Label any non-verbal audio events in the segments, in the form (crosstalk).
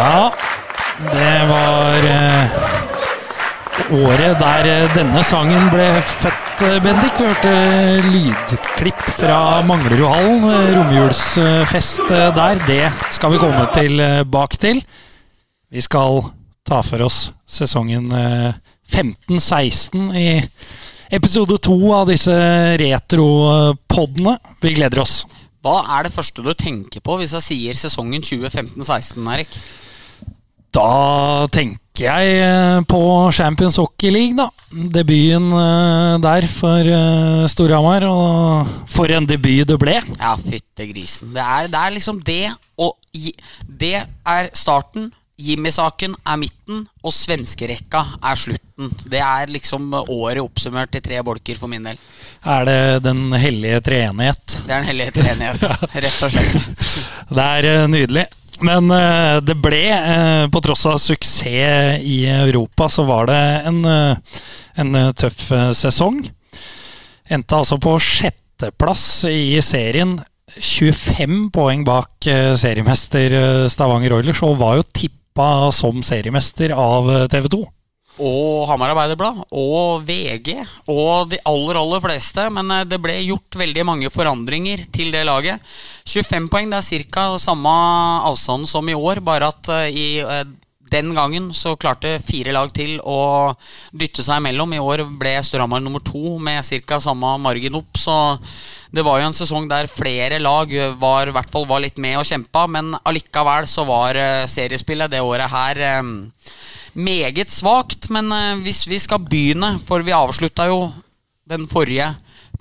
Ja, det var eh, året der eh, denne sangen ble født, eh, Bendik. Vi hørte lydklipp fra Manglerudhallen. Romjulsfest der. Det skal vi komme tilbake til. Vi skal ta for oss sesongen eh, 15-16 i episode to av disse retropodene. Vi gleder oss. Hva er det første du tenker på hvis jeg sier sesongen 2015-16, Erik? Da tenker jeg eh, på Champions Hockey League, da. Debuten eh, der for eh, Storhamar. Og for en debut det ble. Ja, fytte grisen. Det er, det er liksom det og Det er starten. Jimmy-saken er midten, og svenskerekka er slutten. Det er liksom året oppsummert i tre bolker for min del. Er det Den hellige treenighet? Det er den hellige treenighet, (laughs) rett og slett. (laughs) Det er eh, nydelig. Men eh, det ble, eh, på tross av suksess i Europa, så var det en, en tøff sesong. Endte altså på sjetteplass i serien. 25 poeng bak seriemester Stavanger Oilers, og var jo tippa som seriemester av eh, TV 2. Og Hamar Arbeiderblad, og VG, og de aller, aller fleste. Men eh, det ble gjort veldig mange forandringer til det laget. 25 poeng, det er ca. samme avstand som i år, bare at eh, i den gangen så klarte fire lag til å dytte seg imellom. I år ble Storhamar nummer to med ca. samme margin opp. Så det var jo en sesong der flere lag var, fall var litt med og kjempa. Men allikevel så var eh, seriespillet det året her eh, meget svakt. Men eh, hvis vi skal begynne, for vi avslutta jo den forrige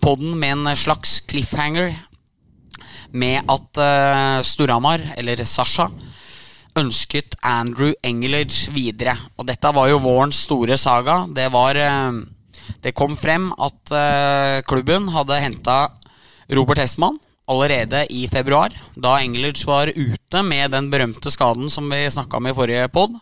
podden med en slags cliffhanger med at Storhamar, eller Sasha, ønsket Andrew Engelage videre. Og dette var jo vårens store saga. Det var eh, Det kom frem at eh, klubben hadde henta Robert Hestmann allerede i februar, da Engelage var ute med den berømte skaden som vi snakka om i forrige pod.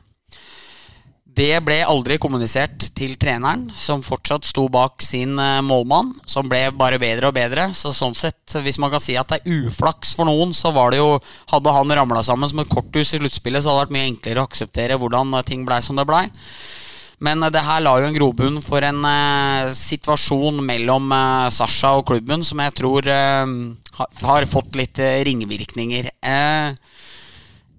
Det ble aldri kommunisert til treneren, som fortsatt sto bak sin eh, målmann, som ble bare bedre og bedre. Så sånn sett, hvis man kan si at det er uflaks for noen, så var det jo Hadde han ramla sammen som et korthus i sluttspillet, så hadde det vært mye enklere å akseptere hvordan eh, ting blei som det blei. Men eh, det her la jo en grobunn for en eh, situasjon mellom eh, Sasha og klubben som jeg tror eh, har, fått litt ringvirkninger. Eh,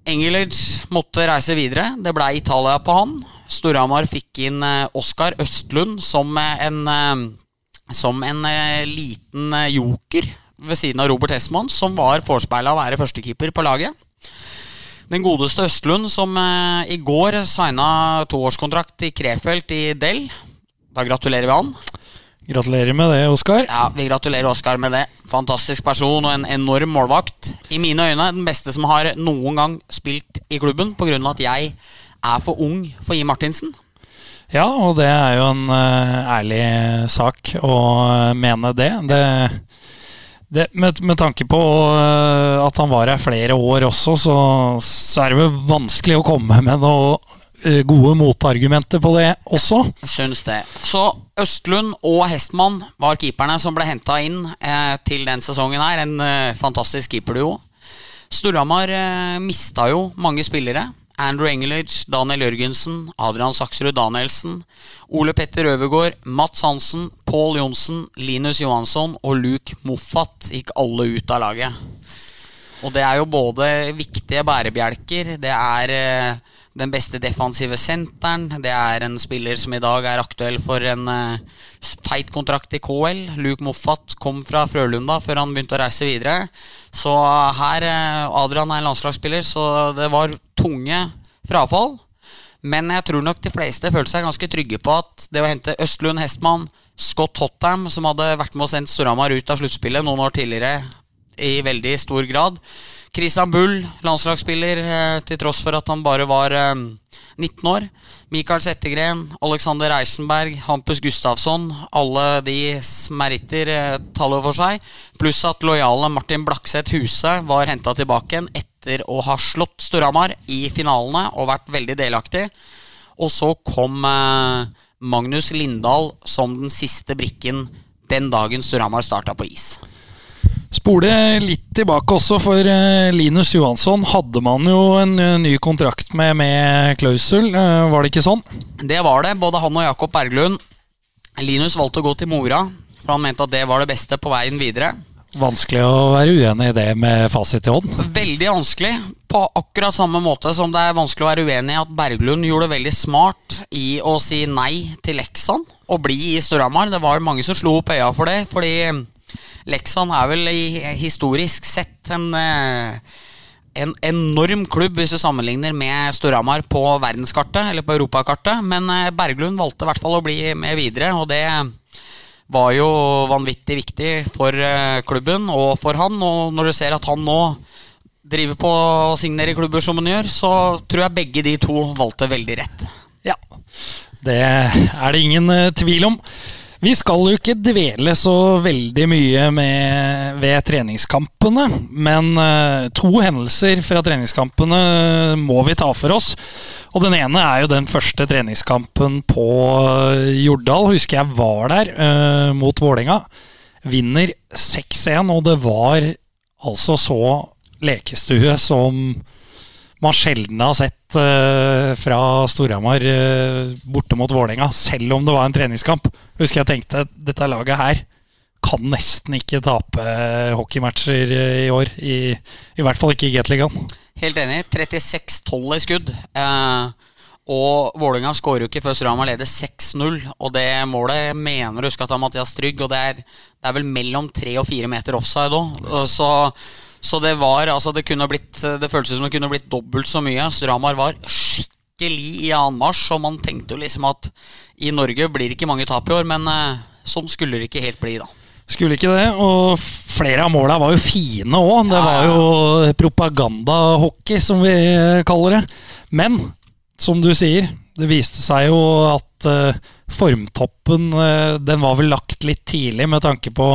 Engelage måtte reise videre. Det ble Italia på han. Storhamar fikk inn eh, Oskar Østlund som eh, en, eh, som en liten joker ved siden av Robert Hessmann, som var forespeila å være førstekeeper på laget. Den godeste Østlund som i går signa toårskontrakt i Krefeld i Del. Da gratulerer vi han. Gratulerer med det, Oskar. Ja, Vi gratulerer Oskar med det. Fantastisk person og en enorm målvakt. I mine øyne den beste som har noen gang spilt i klubben, pga. at jeg er for ung for Jim Martinsen. Ja, og det er jo en uh, ærlig sak å eh, mene det. det, det med, med tanke på uh, at han var her flere år også, så, så er det vel vanskelig å komme med noen eh, gode motargumenter på det også. Syns det. Så Østlund og Hestmann var keeperne som ble henta inn eh, til den sesongen her. En eh, fantastisk keeperduo. Storhamar eh, mista jo mange spillere. Andrew Engelage, Daniel Jørgensen, Adrian Saksrud Danielsen, Ole Petter Øvergaard, Mats Hansen, Pål Johnsen, Linus Johansson og Luke Moffat gikk alle ut av laget. Og det er jo både viktige bærebjelker, det er eh, den beste defensive senteren, det er en spiller som i dag er aktuell for en uh, feit kontrakt i KL. Luke Moffat kom fra Frølunda før han begynte å reise videre. Så her uh, Adrian er en landslagsspiller, så det var tunge frafall. Men jeg tror nok de fleste følte seg ganske trygge på at det å hente Østlund Hestmann, Scott Hottam, som hadde vært med og sendt Storhamar ut av sluttspillet noen år tidligere i veldig stor grad. Christian Bull, landslagsspiller, eh, til tross for at han bare var eh, 19 år. Mikael Settegren, Alexander Eisenberg, Hampus Gustafsson. Alle de meritter eh, taler for seg. Pluss at lojale Martin Blakseth Huse var henta tilbake igjen etter å ha slått Storhamar i finalene og vært veldig delaktig. Og så kom eh, Magnus Lindahl som den siste brikken den dagen Storhamar starta på is. Spole litt tilbake også, for eh, Linus Johansson hadde man jo en eh, ny kontrakt med med klausul. Eh, var det ikke sånn? Det var det. Både han og Jakob Berglund. Linus valgte å gå til Mora, for han mente at det var det beste på veien videre. Vanskelig å være uenig i det med fasit i hånd. Veldig vanskelig. På akkurat samme måte som det er vanskelig å være uenig i at Berglund gjorde det veldig smart i å si nei til Leksan og bli i Storhamar. Det var mange som slo opp øya for det, fordi Leksan er vel historisk sett en, en enorm klubb hvis du sammenligner med Storhamar på verdenskartet, eller på europakartet. Men Berglund valgte i hvert fall å bli med videre, og det var jo vanvittig viktig for eh, klubben og for han. Og når du ser at han nå driver på å signere klubber som han gjør, så tror jeg begge de to valgte veldig rett. Ja, det er det ingen eh, tvil om. Vi skal jo ikke dvele så veldig mye med, ved treningskampene, men uh, to hendelser fra treningskampene må vi ta for oss. Og Den ene er jo den første treningskampen på Jordal. Husker jeg var der, uh, mot Vålerenga. Vinner 6-1, og det var altså så lekestue som man sjelden har sett uh, fra Storhamar uh, borte mot Vålerenga, selv om det var en treningskamp. Husker jeg tenkte dette laget her kan nesten ikke tape hockeymatcher uh, i år. I, I, hvert fall ikke i Gateligaen. Helt enig. 36-12 i skudd. og Vålerenga skårer jo ikke før Storhamar leder 6-0. Og det målet mener du husker at det Mathias Trygg, og det er, det er vel mellom tre og fire meter offside òg. Så så det var altså Det kunne blitt Det føltes som det kunne blitt dobbelt så mye. Stramar var skikkelig i anmarsj, og man tenkte jo liksom at i Norge blir det ikke mange tap i år, men eh, sånn skulle det ikke helt bli, da. Skulle ikke det. Og flere av måla var jo fine òg. Det var jo propagandahockey, som vi kaller det. Men som du sier, det viste seg jo at uh, formtoppen uh, den var vel lagt litt tidlig med tanke på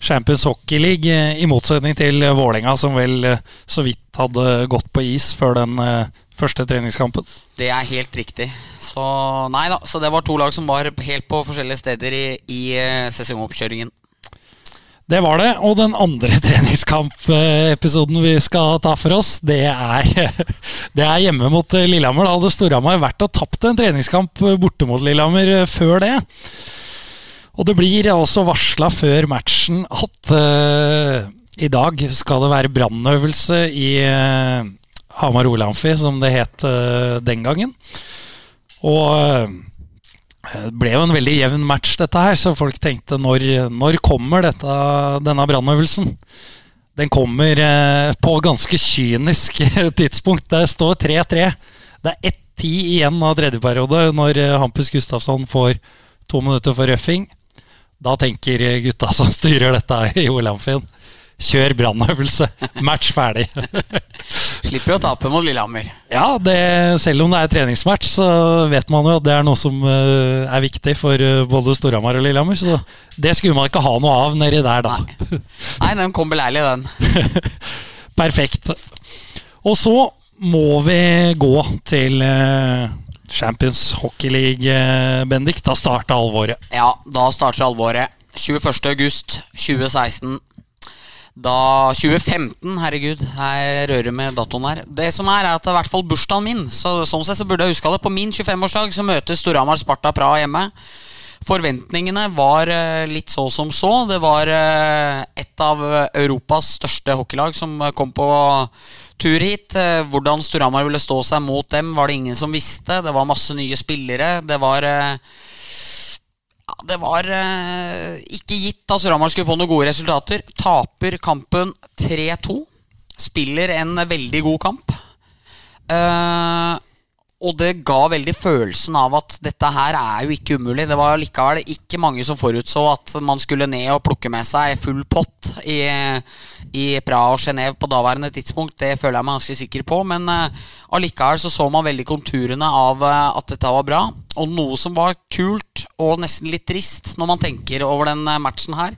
Champions Hockey League, eh, i motsetning til Vålerenga, som vel eh, så vidt hadde gått på is før den eh, første treningskampen. Det er helt riktig. Så nei da, så det var to lag som var helt på forskjellige steder i, i sesongoppkjøringen. Det var det. Og den andre (laughs) treningskampepisoden vi skal ta for oss, det er, (laughs) det er hjemme mot Lillehammer. Da hadde Storhamar vært og tapt en treningskamp borte mot Lillehammer før det. Og det blir altså varsla før matchen at uh, i dag skal det være brannøvelse i uh, Hamar Olamfi, som det het uh, den gangen. Og det ble jo en veldig jevn match, dette her, så folk tenkte når, når kommer dette, denne brannøvelsen? Den kommer på ganske kynisk (laughs) tidspunkt. Det står 3-3. Det er ett tid igjen av tredje periode når Hampus Gustafsson får to minutter for røffing. Da tenker gutta som styrer dette i Olamfinn, kjør brannøvelse. (laughs) Match ferdig. (laughs) Slipper å tape mot Lillehammer. Ja, det, selv om det er treningsmatch, så vet man jo at det er noe som uh, er viktig for uh, både Storhamar og Lillehammer. Så det skulle man ikke ha noe av nedi der, da. Nei, Nei den kom beleilig, den. (laughs) Perfekt. Og så må vi gå til uh, Champions Hockey League, eh, Bendik. Da starter alvoret. Ja, da starter alvoret. 21.8.2016. Da 2015, herregud, jeg rører med datoen her. Det som er, er at det er i hvert fall bursdagen min. Så, sånn sett så burde jeg huska det. På min 25-årsdag så møtes Storhamar Sparta Praha hjemme. Forventningene var eh, litt så som så. Det var eh, et av Europas største hockeylag som kom på tur hit. Eh, hvordan Storhamar ville stå seg mot dem, var det ingen som visste. Det var masse nye spillere. Det var ja, Det var ikke gitt at Storhamar skulle få noen gode resultater. Taper kampen 3-2. Spiller en veldig god kamp. Uh, og det ga veldig følelsen av at dette her er jo ikke umulig. Det var likevel ikke mange som forutså at man skulle ned og plukke med seg full pott i, i Praha og Genéve på daværende tidspunkt. Det føler jeg meg ganske sikker på. Men uh, allikevel så så man veldig konturene av uh, at dette var bra. Og noe som var kult og nesten litt trist når man tenker over den uh, matchen her,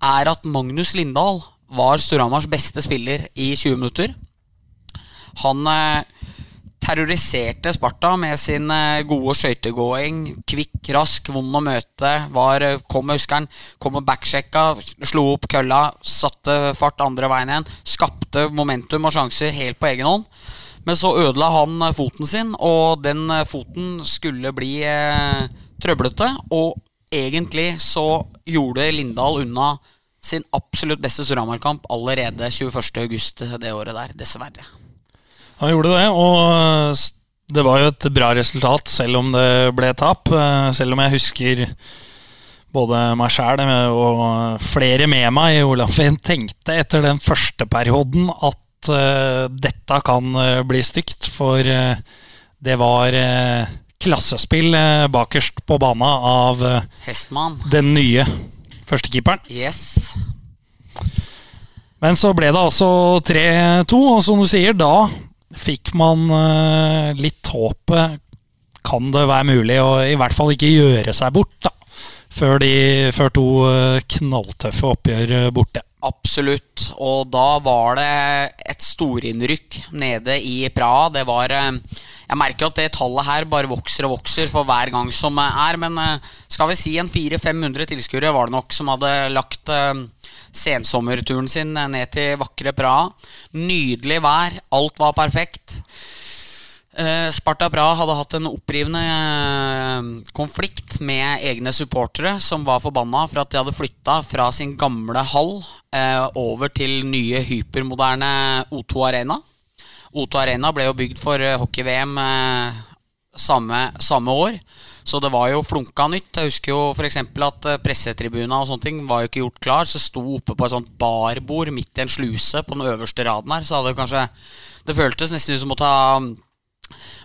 er at Magnus Lindahl var Storhamars beste spiller i 20 minutter. Han eh, terroriserte Sparta med sin eh, gode skøytegåing. Kvikk, rask, vond å møte. Var, eh, kom med huskeren, kom og backsjekka, slo opp kølla, satte fart andre veien igjen. Skapte momentum og sjanser helt på egen hånd. Men så ødela han eh, foten sin, og den foten skulle bli eh, trøblete. Og egentlig så gjorde Lindahl unna sin absolutt beste Storhamar-kamp allerede 21.8 det året der, dessverre. Han gjorde det, og det var jo et bra resultat, selv om det ble tap. Eh, Selv om jeg husker både meg sjæl og flere med meg i Olafin tenkte etter den første perioden at uh, dette kan uh, bli stygt, for uh, det var eh, klassespill eh, bakerst på bana av eh, Hestmann. den nye førstekeeperen. Yes. Men så ble det altså 3-2, og som du sier, da fikk man eh, litt håpet. Kan det være mulig å i hvert fall ikke gjøre seg bort, da? Før, de, før to eh, knalltøffe oppgjør eh, borte. Absolutt. Og da var det et storinnrykk nede i Praha. Det var Jeg merker at det tallet her bare vokser og vokser for hver gang som er. Men skal vi si en 400-500 tilskuere var det nok som hadde lagt sensommerturen sin ned til vakre Praha. Nydelig vær. Alt var perfekt. Eh, Sparta Praha hadde hatt en opprivende eh, konflikt med egne supportere som var forbanna for at de hadde flytta fra sin gamle hall eh, over til nye hypermoderne O2 Arena. O2 Arena ble jo bygd for hockey-VM samme, samme år. Så det var jo flunka nytt. Jeg husker jo f.eks. at eh, pressetribuna og sånne ting var jo ikke gjort klar. Så sto oppe på et sånt barbord midt i en sluse på den øverste raden her. Så hadde det kanskje Det føltes nesten ut som å ta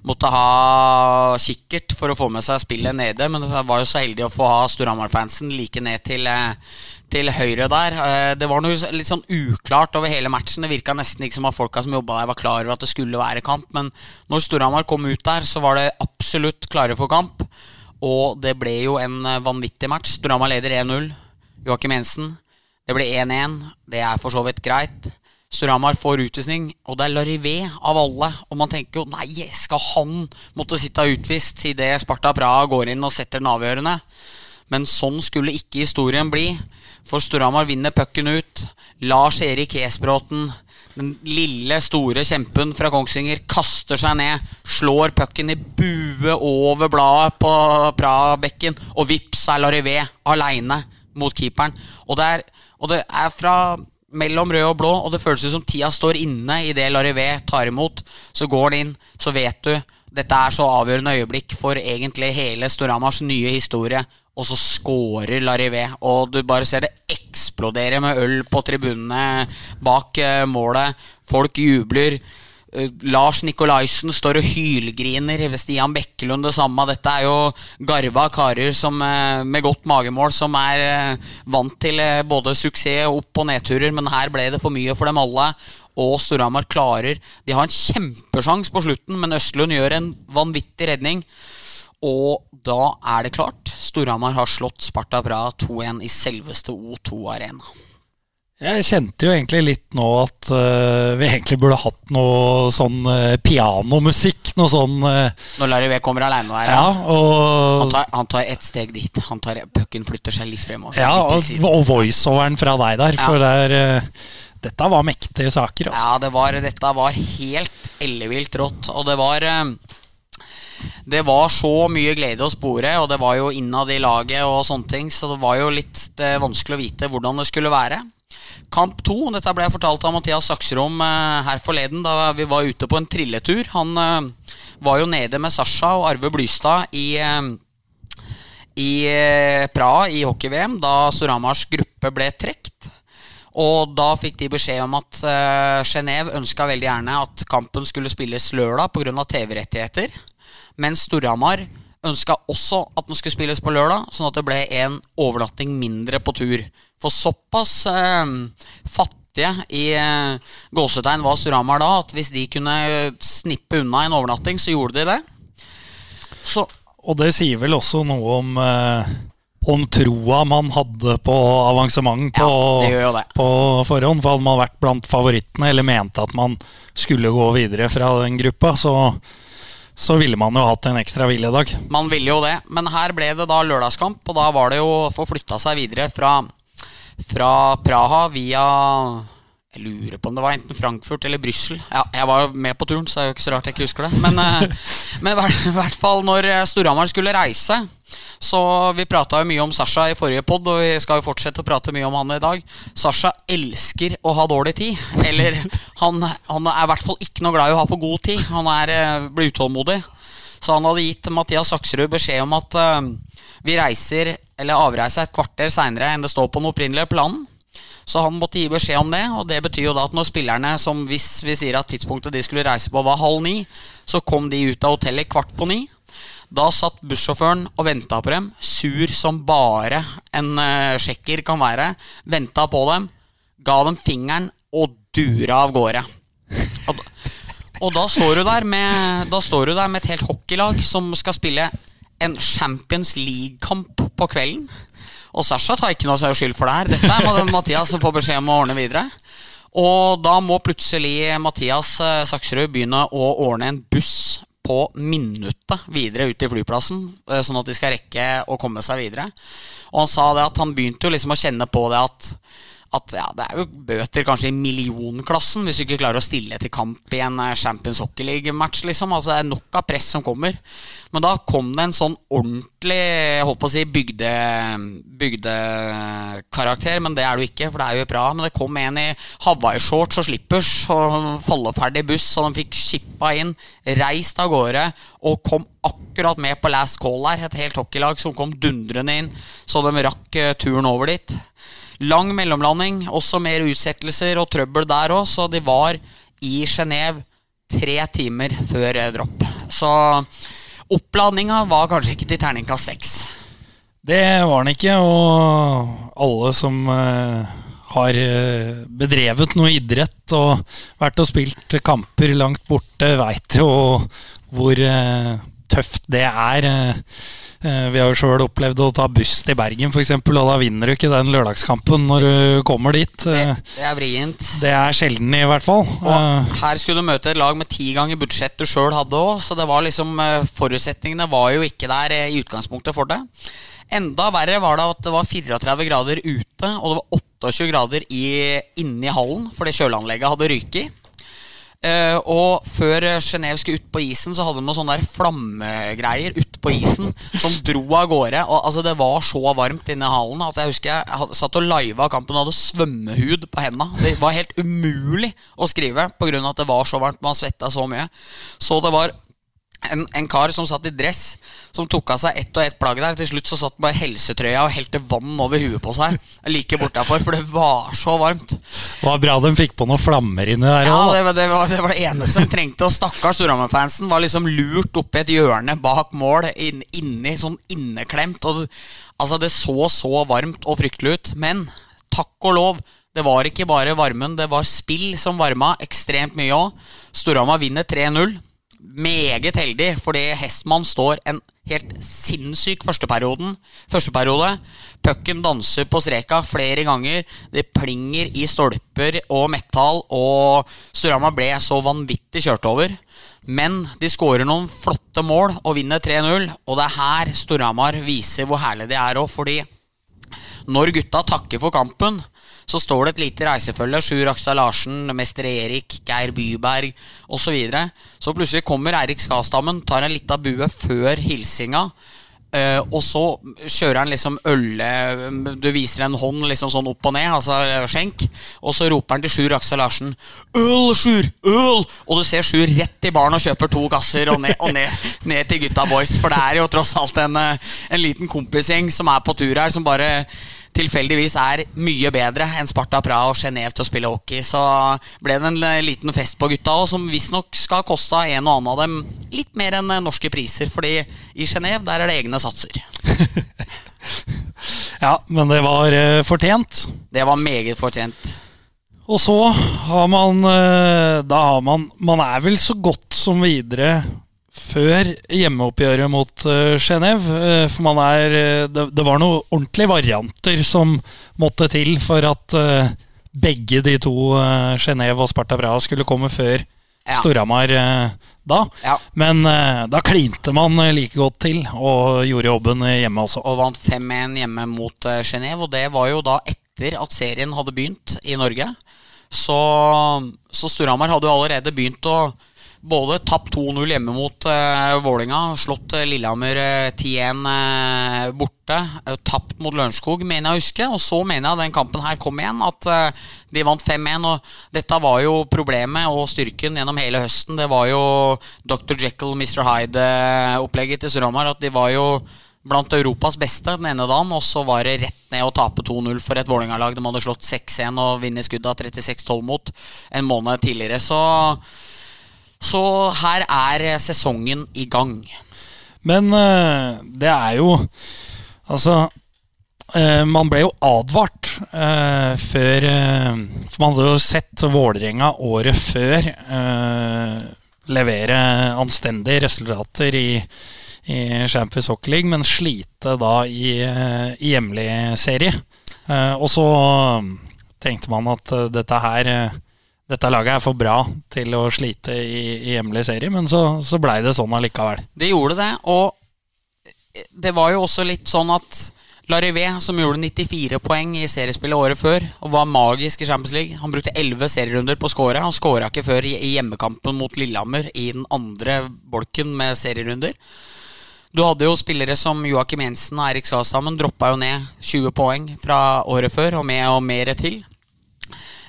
Måtte ha kikkert for å få med seg spillet nede, men jeg var jo så heldig å få ha Storhamar-fansen like ned til, eh, til høyre der. Eh, Det var noe litt sånn uklart over hele matchen. Det virka nesten ikke som at folka som jobba der, var klar over at det skulle være kamp. Men når Storhamar kom ut der, så var det absolutt klare for kamp. Og det ble jo en eh, vanvittig match. Storhamar leder 1-0. Joakim Jensen. Det ble 1-1. Det er for så vidt greit. Storhamar får utvisning, og det er Larivé av alle. Og man tenker jo nei, skal han måtte sitte utvist idet Sparta Praha går inn og setter den avgjørende? Men sånn skulle ikke historien bli. For Storhamar vinner pucken ut. Lars Erik Esbråten, den lille, store kjempen fra Kongsvinger, kaster seg ned, slår pucken i bue over bladet på Praha-bekken, og vips er Larivé aleine mot keeperen. Og det er, og det er fra mellom rød og blå, og det føles som tida står inne idet Larivé tar imot. Så går han inn, så vet du dette er så avgjørende øyeblikk for egentlig hele Storhamars nye historie. Og så scorer Larivé, og du bare ser det eksplodere med øl på tribunene bak eh, målet. Folk jubler. Eh, Lars Nikolaisen står og hylgriner. Stian Bekkelund det samme. Dette er jo garva karer som, eh, med godt magemål som er vant til både suksess opp- og nedturer, men her ble det for mye for dem alle. Og Storhamar klarer De har en kjempesjanse på slutten, men Østlund gjør en vanvittig redning. Og da er det klart. Storhamar har slått Sparta Praha 2-1 i selveste O2 Arena. Jeg kjente jo egentlig litt nå at uh, vi egentlig burde hatt noe sånn uh, pianomusikk. Noe sånn uh, Når V kommer aleine der, Ja, han og, tar, han tar ett steg dit. Han tar, Pucken flytter seg litt fremover. ja, litt og, og voiceoveren fra deg der, Ja. for er, eh, dette var mektige saker. Altså. Ja, det var, dette var helt ellevilt rått. Og det var Det var så mye glede å spore, og det var jo innad i laget og sånne ting, så det var jo litt vanskelig å vite hvordan det skulle være. Kamp to, dette ble jeg fortalt av Mathias Sakserom eh, her forleden da vi var ute på en trilletur. Han eh, var jo nede med Sasha og Arve Blystad i eh, i Praha i hockey-VM da Soramars gruppe ble trukket. Og da fikk de beskjed om at uh, Genéve ønska veldig gjerne at kampen skulle spilles lørdag pga. TV-rettigheter. Mens Storhamar ønska også at den skulle spilles på lørdag, sånn at det ble en overnatting mindre på tur. For såpass eh, fattige i eh, gåsetegn var Storhamar da at hvis de kunne snippe unna en overnatting, så gjorde de det. Så Og det sier vel også noe om eh, om troa man hadde på avansement på, Ja, på forhånd. For hadde man vært blant favorittene, eller mente at man skulle gå videre fra den gruppa, så, så ville man jo hatt en ekstra hviledag. Man ville jo det, men her ble det da lørdagskamp, og da var det jo å få flytta seg videre fra, fra Praha via Jeg lurer på om det var enten Frankfurt eller Brussel. Ja, jeg var jo med på turen, så det er jo ikke så rart jeg ikke husker det. Men, eh, (laughs) men i hvert- fall når eh, Storhamar skulle reise så Vi prata mye om Sasha i forrige pod, og vi skal jo fortsette å prate mye om han i dag. Sasha elsker å ha dårlig tid. Eller han, han er i hvert fall ikke noe glad i å ha for god tid. Han er, eh, blir utålmodig. Så han hadde gitt Mathias Saksrud beskjed om at uh, vi reiser, eller avreiser et kvarter seinere enn det står på den opprinnelige planen. Så han måtte gi beskjed om det, og det betyr jo da at når spillerne, som hvis vi sier at tidspunktet de skulle reise på var halv ni, så kom de ut av hotellet kvart på ni. Da satt bussjåføren og venta på dem, sur som bare en uh, sjekker kan være. Venta på dem, ga dem fingeren og dura av gårde. Og, og da står med, da står du der med et helt hockeylag som skal spille en Champions League-kamp på kvelden. Og Sasha tar ikke noe skyld for det her. Dette er Mathias som får beskjed om å ordne videre. Og da må plutselig Mathias eh, Saksrud begynne å ordne en buss på minuttet videre ut til flyplassen, eh, sånn at de skal rekke å komme seg videre. Og han sa det at han begynte jo liksom å kjenne på det at at ja, det er jo bøter kanskje i millionklassen hvis du ikke klarer å stille til kamp i en eh, Champions Hockey League-match. liksom, altså Det er nok av press som kommer. Men da kom det en sånn ordentlig jeg på å si, bygde, bygdekarakter. Men det er det jo ikke, for det er jo bra. Men det kom en i Hawaii-shorts og slippers og falleferdig buss, så de fikk skippa inn, reist av gårde og kom akkurat med på last call der. Et helt hockeylag som kom dundrende inn, så de rakk eh, turen over dit. Lang mellomlanding, også mer utsettelser og trøbbel der òg, så de var i Genéve tre timer før dropp. Så oppladninga var kanskje ikke til terningkast seks. Det var den ikke, og alle som eh, har eh, bedrevet noe idrett og vært og spilt kamper langt borte, veit jo hvor eh, tøft det er. Eh, eh, vi har jo sjøl opplevd å ta buss til Bergen, f.eks., og da vinner du ikke den lørdagskampen når du kommer dit. Det, Eh, det er vrient. Det er sjelden, i hvert fall. Og her skulle du møte et lag med ti ganger budsjett du sjøl hadde òg, så det var liksom forutsetningene var jo ikke der i utgangspunktet for det. Enda verre var det at det var 34 grader ute, og det var 28 grader i, inne i hallen fordi kjøleanlegget hadde ryket. Eh, og før Genéve skulle ut på isen, så hadde de noen sånne der flammegreier ut på isen som dro av gårde. Og altså Det var så varmt inne i hallen at jeg husker jeg hadde, satt og liva kampen og hadde svømmehud på henda. Det var helt umulig å skrive pga. at det var så varmt. Man svetta så mye. Så det var en, en kar som satt i dress, som tok av seg ett og ett plagg der. Til slutt så satt bare helsetrøya og helte vann over huet på seg like bortafor, for det var så varmt. det var bra de fikk på noen flammer inni der Ja, det var, det, var, det var det eneste de trengte. Og stakkars Storhamar-fansen var liksom lurt oppi et hjørne bak mål, inn, inni, sånn inneklemt. Og, altså, det så så varmt og fryktelig ut. Men takk og lov, det var ikke bare varmen, det var spill som varma ekstremt mye òg. Storhamar vinner 3-0. Meget heldig, fordi Hestmann står en helt sinnssyk førsteperioden. Førsteperiode. Pucken danser på streka flere ganger. Det plinger i stolper og metall, og Storhamar ble så vanvittig kjørt over. Men de skårer noen flotte mål og vinner 3-0, og det er her Storhamar viser hvor herlig de er òg, fordi når gutta takker for kampen, så står det et lite reisefølge. Sjur Akstad Larsen, Mester Erik, Geir Byberg osv. Så, videre. så plutselig kommer Eirik Skastammen, tar en lita bue før hilsinga. Uh, og så kjører han liksom ølle Du viser en hånd liksom sånn opp og ned, altså skjenk. Og så roper han til Sjur Aksel Larsen 'Øl, Sjur! Øl!' Og du ser Sjur rett i baren og kjøper to gasser og ned, og ned, ned til gutta boys. For det er jo tross alt en, eh, en liten kompisgjeng som er på tur her, som bare tilfeldigvis er mye bedre enn Sparta Praha og Genéve til å spille hockey. Så ble det en eh, liten fest på gutta òg, som visstnok skal koste en og annen av dem litt mer enn eh, norske priser. Fordi i Genéve der er det egne satser. (laughs) Ja, men det var uh, fortjent. Det var meget fortjent. Og så har man Da har man Man er vel så godt som videre før hjemmeoppgjøret mot uh, Genéve. Uh, for man er uh, det, det, var noen ordentlige varianter som måtte til for at uh, begge de to, uh, Genéve og Sparta Braha, skulle komme før ja. Storhamar da. Ja. Men da klinte man like godt til og gjorde jobben hjemme også. Og vant 5-1 hjemme mot Genéve, og det var jo da etter at serien hadde begynt i Norge. Så, så Storhamar hadde jo allerede begynt å både tapt 2-0 hjemme mot uh, Vålinga, slått uh, Lillehammer uh, 10-1 uh, borte, uh, tapt mot Lørenskog, mener jeg å huske. Og så mener jeg den kampen her kom igjen, at de vant 5-1. Og dette var jo problemet og styrken gjennom hele høsten. Det var jo Dr. Jekyll, Mr. Hyde-opplegget til Storhamar. At de var jo blant Europas beste den ene dagen, og så var det rett ned å tape 2-0 for et Vålerenga-lag de hadde slått 6-1 og skuddet av 36-12 mot en måned tidligere. Så så her er sesongen i gang. Men uh, det er jo Altså uh, Man ble jo advart uh, før For man hadde jo sett Vålerenga året før levere anstendige resultater i, i Champions Hockey League, men slite da i, i hjemlig serie. og så tenkte man at dette her dette laget er for bra til å slite i, i hjemlig serie, men så, så blei det sånn allikevel. Det gjorde det, og det var jo også litt sånn at Larivé, som gjorde 94 poeng i seriespillet året før og var magisk i Champions League Han brukte 11 serierunder på å score. Han skåra ikke før i hjemmekampen mot Lillehammer i den andre bolken med serierunder. Du hadde jo spillere som Joakim Jensen og Eirik Skasamen droppa jo ned 20 poeng fra året før, og med og mer til.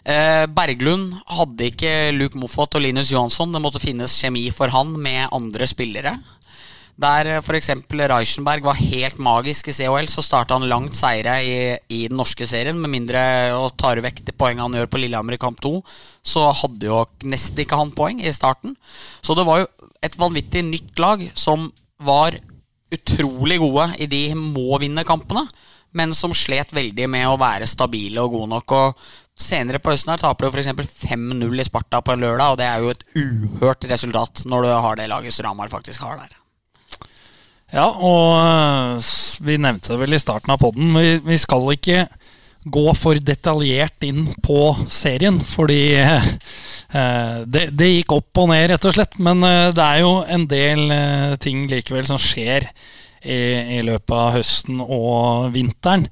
Eh, Berglund hadde ikke Luke Moffat og Linus Johansson. Det måtte finnes kjemi for han med andre spillere. Der eh, f.eks. Reichenberg var helt magisk i COL, så starta han langt seire i, i, den norske serien. Med mindre å ta vekk de poengene han gjør på Lillehammer i kamp 2, så hadde jo nesten ikke han poeng i starten. Så det var jo et vanvittig nytt lag som var utrolig gode i de må-vinne-kampene men som slet veldig med å være stabile og gode nok. Og Senere på høsten her taper du f.eks. 5-0 i Sparta på en lørdag, og det er jo et uhørt resultat når du har det laget Ramar faktisk har der. Ja, og eh, vi nevnte det vel i starten av poden. Vi, vi skal ikke gå for detaljert inn på serien, fordi eh, det, det, gikk opp og ned, rett og slett. Men eh, det er jo en del eh, ting likevel som skjer i, i løpet av høsten og vinteren.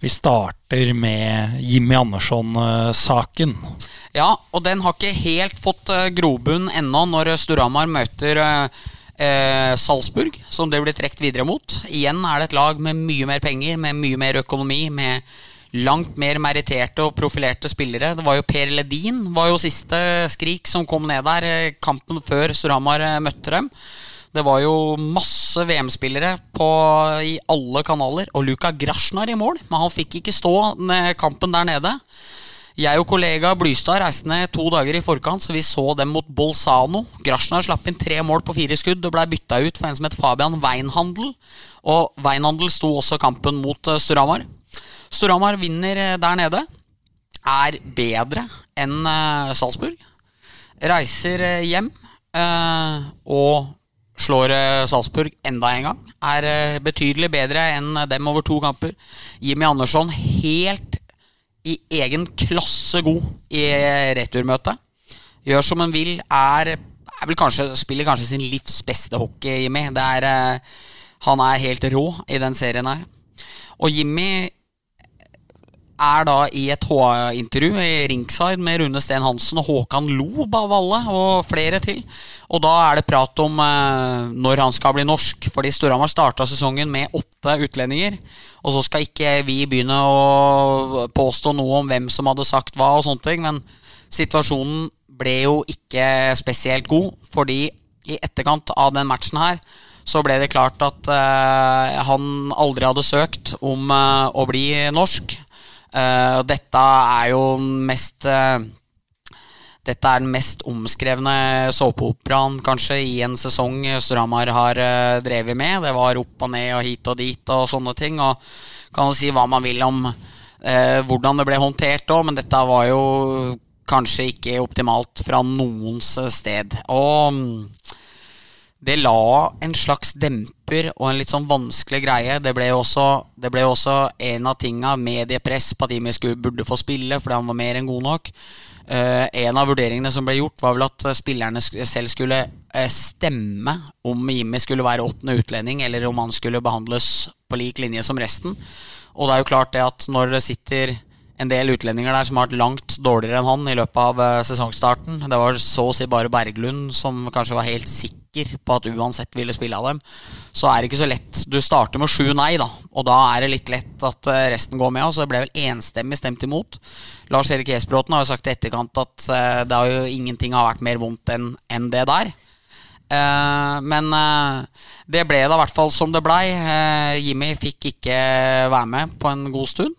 Vi starter med Jimmy Andersson-saken. Ja, og den har ikke helt fått eh, grobunn ennå når Storhamar møter eh, eh, Salzburg, som det blir trukket videre mot. Igjen er det et lag med mye mer penger, med mye mer økonomi, med langt mer meritterte og profilerte spillere. Det var jo Per Ledin var jo siste skrik som kom ned der, eh, kampen før Storhamar møtte dem. Det var jo masse VM-spillere i alle kanaler. Og Luka Grasjnar i mål, men han fikk ikke stå kampen der nede. Jeg og kollega Blystad reiste ned to dager i forkant, så vi så dem mot Bolzano. Grasjnar slapp inn tre mål på fire skudd og blei bytta ut for en som het Fabian Weinhandel. Og Weinhandel sto også kampen mot eh, Storhamar. Storhamar vinner eh, der nede. Er bedre enn eh, Salzburg. Reiser hjem og slår eh, Salzburg enda en gang. Er eh, betydelig bedre enn dem over to kamper. Jimmy Andersson helt i egen klasse god i eh, returmøtet. Gjør som han vil. Er, er kanskje, spiller kanskje sin livs beste hockey, Jimmy. Er, han er helt rå i den serien her. Og Jimmy er da i et HA-intervju i Ringside med Rune Steen Hansen og Håkan Lob av alle, og flere til. Og da er det prat om eh, når han skal bli norsk, fordi Storhamar starta sesongen med åtte utlendinger. Og så skal ikke vi begynne å påstå noe om hvem som hadde sagt hva, og sånne ting, men situasjonen ble jo ikke spesielt god, fordi i etterkant av den matchen her så ble det klart at eh, han aldri hadde søkt om eh, å bli norsk. Uh, dette er jo mest uh, Dette er den mest omskrevne såpeoperaen kanskje i en sesong Storhamar har uh, drevet med. Det var opp og ned og hit og dit og sånne ting. Og kan jo si hva man vil om hvordan det ble håndtert òg, men dette var jo kanskje ikke optimalt fra noens sted. Og det la en slags demper og en litt sånn vanskelig greie. Det ble jo også, også en av tinga mediepress på at Jimmy burde få spille fordi han var mer enn god nok. Uh, en av vurderingene som ble gjort, var vel at spillerne selv skulle uh, stemme om Jimmy skulle være åttende utlending, eller om han skulle behandles på lik linje som resten. Og det er jo klart det at når det sitter en del utlendinger der som har vært langt dårligere enn han i løpet av uh, sesongstarten. Det var så å si bare Berglund som kanskje var helt sikker på at uansett ville spille av dem. Så er det ikke så lett. Du starter med sju nei, da, og da er det litt lett at uh, resten går med. Og så ble vel enstemmig stemt imot. Lars Erik Esbråten har jo sagt i etterkant at uh, det har jo ingenting har vært mer vondt enn en det der. men det ble da i hvert fall som det blei. Jimmy fikk ikke være med på en god stund.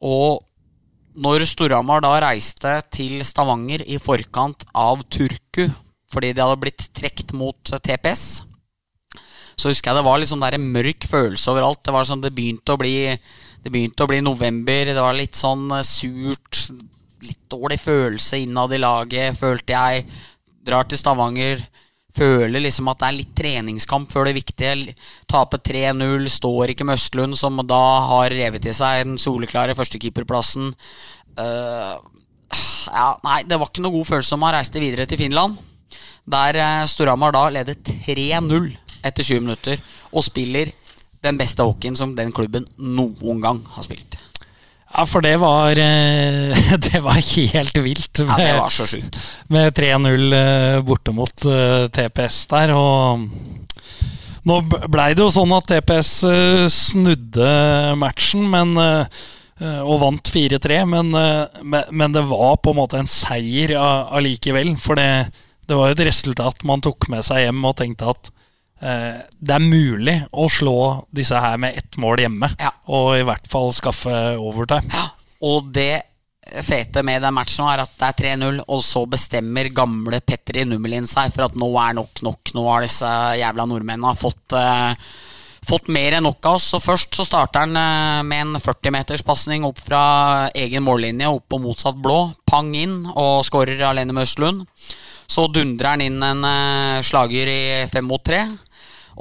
Og når Storhamar da reiste til Stavanger i forkant av Turku fordi de hadde blitt trukket mot TPS, så husker jeg det var sånn der mørk følelse overalt. Det var sånn, det begynte å bli Det begynte å bli november. Det var litt sånn eh, surt. Litt dårlig følelse innad i laget, følte jeg. Drar til Stavanger føler liksom at det er litt treningskamp før det viktige. Tape 3-0, står ikke med Østlund, som da har revet i seg den soleklare førstekeeperplassen. Uh, ja, nei, det var ikke noe god følelse om han reiste videre til Finland. Der uh, Storhamar da leder 3-0 etter 20 minutter og spiller den beste hockeyen som den klubben noen gang har spilt. Ja, for det var eh, (laughs) Det var helt vilt. Med, ja, det var så sjukt. Med 3-0 eh, borte mot eh, TPS der. Og nå blei det jo sånn at TPS snudde matchen, men og vant 4-3, men, men, det var på en måte en seier allikevel. For det, det var jo et resultat man tok med seg hjem og tenkte at Eh, det er mulig å slå disse her med ett mål hjemme, ja. og i hvert fall skaffe overtime. Ja. Og det fete med den matchen er at det er 3-0, og så bestemmer gamle Petri Nummelin seg for at nå er nok nok. Nå har disse jævla nordmennene fått, eh, fått mer enn nok av oss. Så først så starter han uh, med en 40-meterspasning opp fra egen mållinje, opp på motsatt blå. Pang inn, og skårer alene med Østlund. Så dundrer han inn en uh, slager i fem mot tre.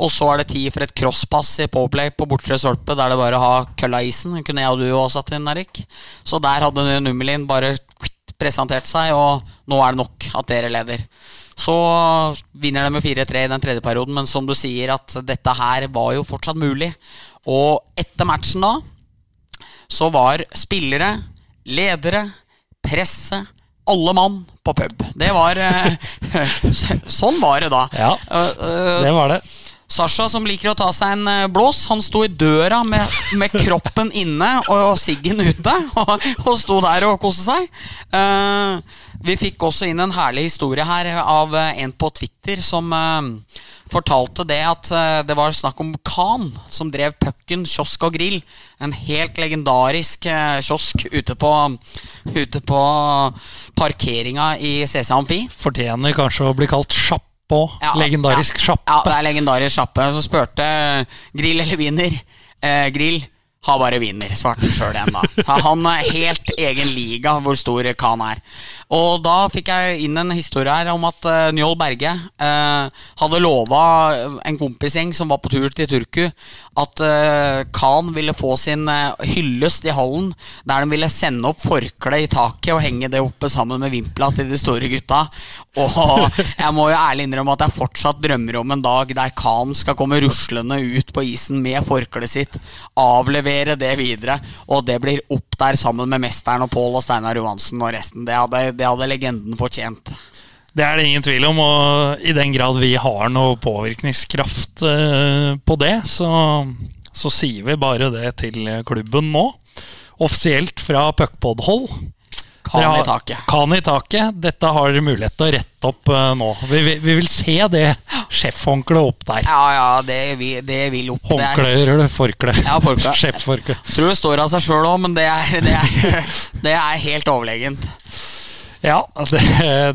Og så er det tid for et crosspass i Powerplay på bortre stolpe, der det bare har kølla isen. kunne jeg og du også satt inn, Erik. Så der hadde Nummelin bare presentert seg, og nå er det nok at dere leder. Så vinner de med 4-3 i den tredje perioden, men som du sier, at dette her var jo fortsatt mulig. Og etter matchen da, så var spillere, ledere, presse, alle mann på pub. Det var eh, (laughs) Sånn var det da. Ja, eh, eh, det var det. Sasha, som liker å ta seg en eh, blås, han sto i døra med, med kroppen inne og siggen ute. Og, og, sto der og koste seg. Uh, vi fikk også inn en herlig historie her av eh, en på Twitter som uh, fortalte det at uh, det var snakk om Khan, som drev Pucken kiosk og grill. En helt legendarisk kiosk ute på, ute på parkeringa i CC Amfi. Fortjener kanskje å bli kalt sjapp på. Ja, legendarisk ja, sjappe. Ja, det er legendarisk sjappe. Så spurte Grill eller Wiener. Eh, grill har bare vinner. svarte han sjøl igjen da. Han er helt egen liga hvor stor Khan er. Og da fikk jeg inn en historie her om at uh, Njål Berge uh, hadde lova en kompisgjeng som var på tur til Turku, at uh, Khan ville få sin uh, hyllest i hallen, der de ville sende opp forkle i taket og henge det oppe sammen med vimpla til de store gutta. Og jeg må jo ærlig innrømme at jeg fortsatt drømmer om en dag der Khan skal komme ruslende ut på isen med forkleet sitt, avlevere det videre, og det blir opp der sammen med mesteren og Pål og Steinar Johansen og resten. Det hadde det hadde legenden fortjent. Det er det ingen tvil om, og i den grad vi har noe påvirkningskraft uh, på det, så, så, sier vi bare det til klubben nå. Offisielt fra puckpod-hold. Kan i taket. Kan i taket. Dette har dere mulighet til å rette opp uh, nå. Vi, vi, vi, vil se det sjefhåndkleet opp der. Ja, ja, det, vi, det vil opp. Håndkle eller forkle? Ja, forkle. (laughs) Sjefforkle. Tror det står av seg sjøl òg, men det er, (laughs) det, er, det er helt overlegent. Ja, det,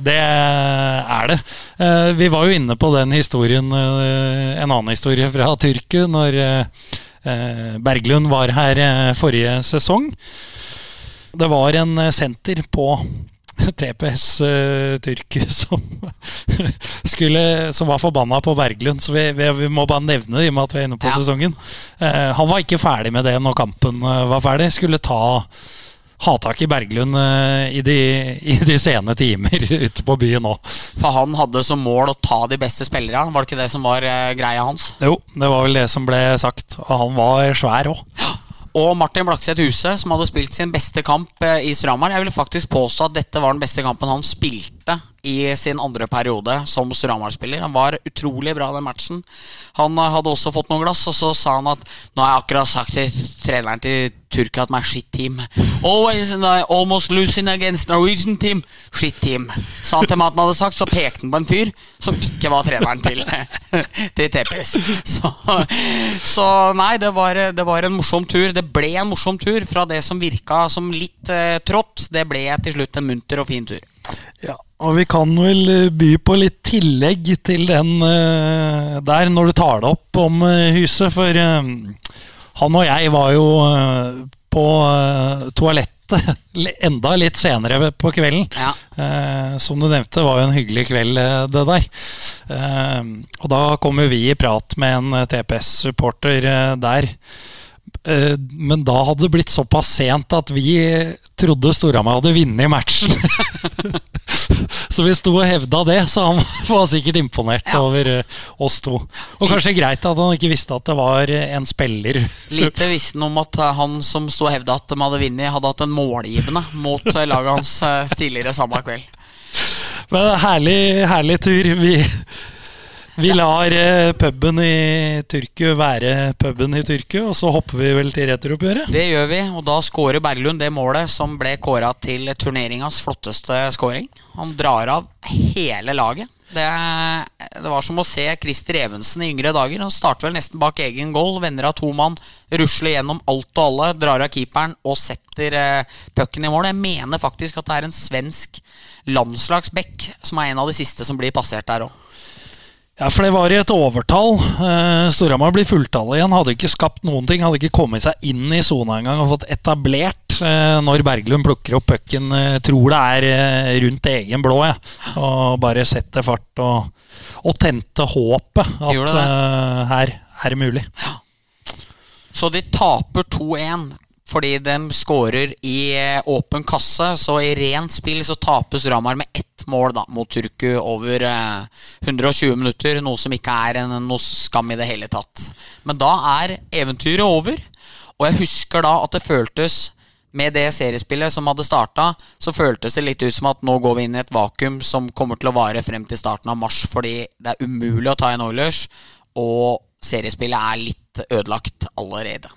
det, er det. Eh, vi var jo inne på den historien, eh, en annen historie fra Tyrkia, når Berglund var her forrige sesong. Det var en senter på TPS uh, Tyrku som skulle, som var forbanna på Berglund. Så vi, vi, vi, må bare nevne det i og med at vi er inne på ja. sesongen. Uh, han var ikke ferdig med det når kampen uh, var ferdig. Skulle ta ha tak i Berglund i, de, (laughs) i, de, sene timer (laughs) ute på byen nå. For han hadde som mål å ta de beste spillerne? Var det ikke det som var greia hans? Jo, det var vel det som ble sagt. Og han var svær òg. (gasps) Og Martin Blakseth Huse, som hadde spilt sin beste kamp eh, i Stramar, Jeg vil faktisk påstå at dette var den beste kampen han spilte i sin andre periode som Storhamar-spiller. Han var utrolig bra den matchen. Han eh, hadde også fått noen glass, og så sa han at nå har jeg akkurat sagt til treneren til Tyrkia at my shit team. Always I almost losing against Norwegian team. Shit team. Sa han til maten hadde sagt, så pekte han på en fyr som ikke var treneren til, (laughs) til TPS. Så, så nei, det var, det var, en morsom tur. Det ble en morsom tur. Fra det som virka som litt eh, trått, det ble til slutt en munter og fin tur. Ja, og vi kan vel eh, by på litt tillegg til den uh, der, når du tar det opp om uh, huset. For han og jeg var jo på toalettet (laughs) enda litt senere på kvelden. Ja. Som du nevnte, var jo en hyggelig kveld, det der. Og da kom jo vi i prat med en TPS-supporter der. Men da hadde det blitt såpass sent at vi trodde Storhamar hadde vunnet matchen. (laughs) (laughs) så vi sto og hevda det, så han (laughs) var sikkert imponert ja. over eh, oss to. Og kanskje greit at han ikke visste at det var en spiller. (laughs) Lite visste han om at eh, han som sto og hevda at de hadde vunnet, hadde hatt en målgivende mot laget hans tidligere samme kveld. Men herlig, herlig tur. Vi vi lar uh, puben i Tyrkia være puben i Tyrkia, og så hopper vi vel til returoppgjøret? Det gjør vi, og da skårer Berglund det målet som ble kåra til turneringas flotteste skåring. Han drar av hele laget. Det, det, var som å se Christer Evensen i yngre dager. Han starter vel nesten bak egen goal, vender av to mann, rusler gjennom alt og alle, drar av keeperen og setter eh, pucken i mål. Jeg mener faktisk at det er en svensk landslagsback som er en av de siste som blir passert der òg. Ja, for det var i et overtall. Uh, Storhamar blir fulltallet igjen. Hadde ikke skapt noen ting. Hadde ikke kommet seg inn i sona engang og fått etablert uh, når Berglund plukker opp pucken. Uh, tror det er rundt egen blå, ja. Og bare setter fart og, og tente håpet at her er mulig. Ja. Så de taper 2-1 fordi de skårer i åpen kasse. Så i rent spill så tapes Ramar med ett mål da, mot Turku over eh, 120 minutter. Noe som ikke er en, noe skam i det hele tatt. Men da er eventyret over. Og jeg husker da at det føltes med det seriespillet som hadde starta, så føltes det litt ut som at nå går vi inn i et vakuum som kommer til å vare frem til starten av mars, fordi det er umulig å ta en Oilers, og seriespillet er litt ødelagt allerede.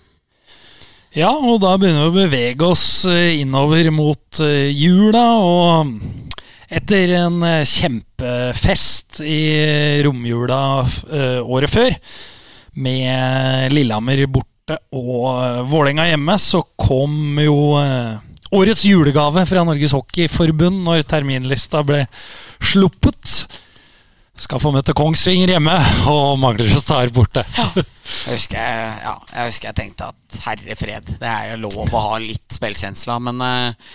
Ja, og da begynner vi å bevege oss eh, innover mot eh, jula, og etter en eh, kjempefest i romjula året før, med Lillehammer borte og Vålerenga hjemme, så kom jo årets julegave fra Norges Hockeyforbund når terminlista ble sluppet. Skal få møte Kongsvinger hjemme og Manglerud Star borte. Ja. (laughs) Jeg, husker jeg, ja, jeg husker jeg tenkte at herre fred, det er jo lov å ha litt spillkjensla, men uh,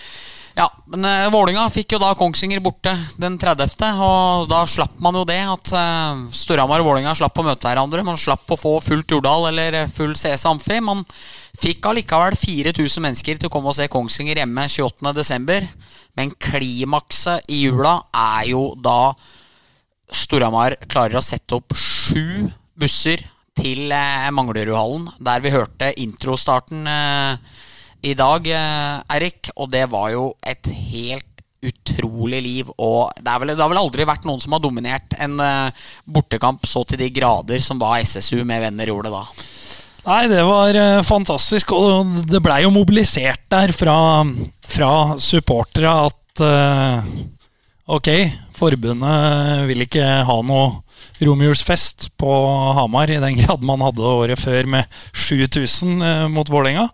ja, men uh, Vålinga fikk jo da Kongsvinger borte den 30., og da slapp man jo det. At uh, Storhamar og Vålinga slapp å møte hverandre. Man slapp å få fullt Jordal eller eh, full CS Amfi. Man fikk allikevel 4000 mennesker til å komme og se Kongsvinger hjemme 28.12. Men klimakset i jula er jo da Storhamar klarer å sette opp sju busser til uh, Manglerudhallen, der vi hørte introstarten. Uh, i dag, eh, Erik, og det var jo et helt utrolig liv. Og det, vel, det, har vel aldri vært noen som har dominert en uh, bortekamp så til de grader som hva SSU med venner gjorde da. Nei, det var uh, fantastisk. Og det blei jo mobilisert der fra, fra supportere at uh, ok, forbundet vil ikke ha noe romjulsfest på Hamar i den grad man hadde året før med 7000 mot Vålerenga.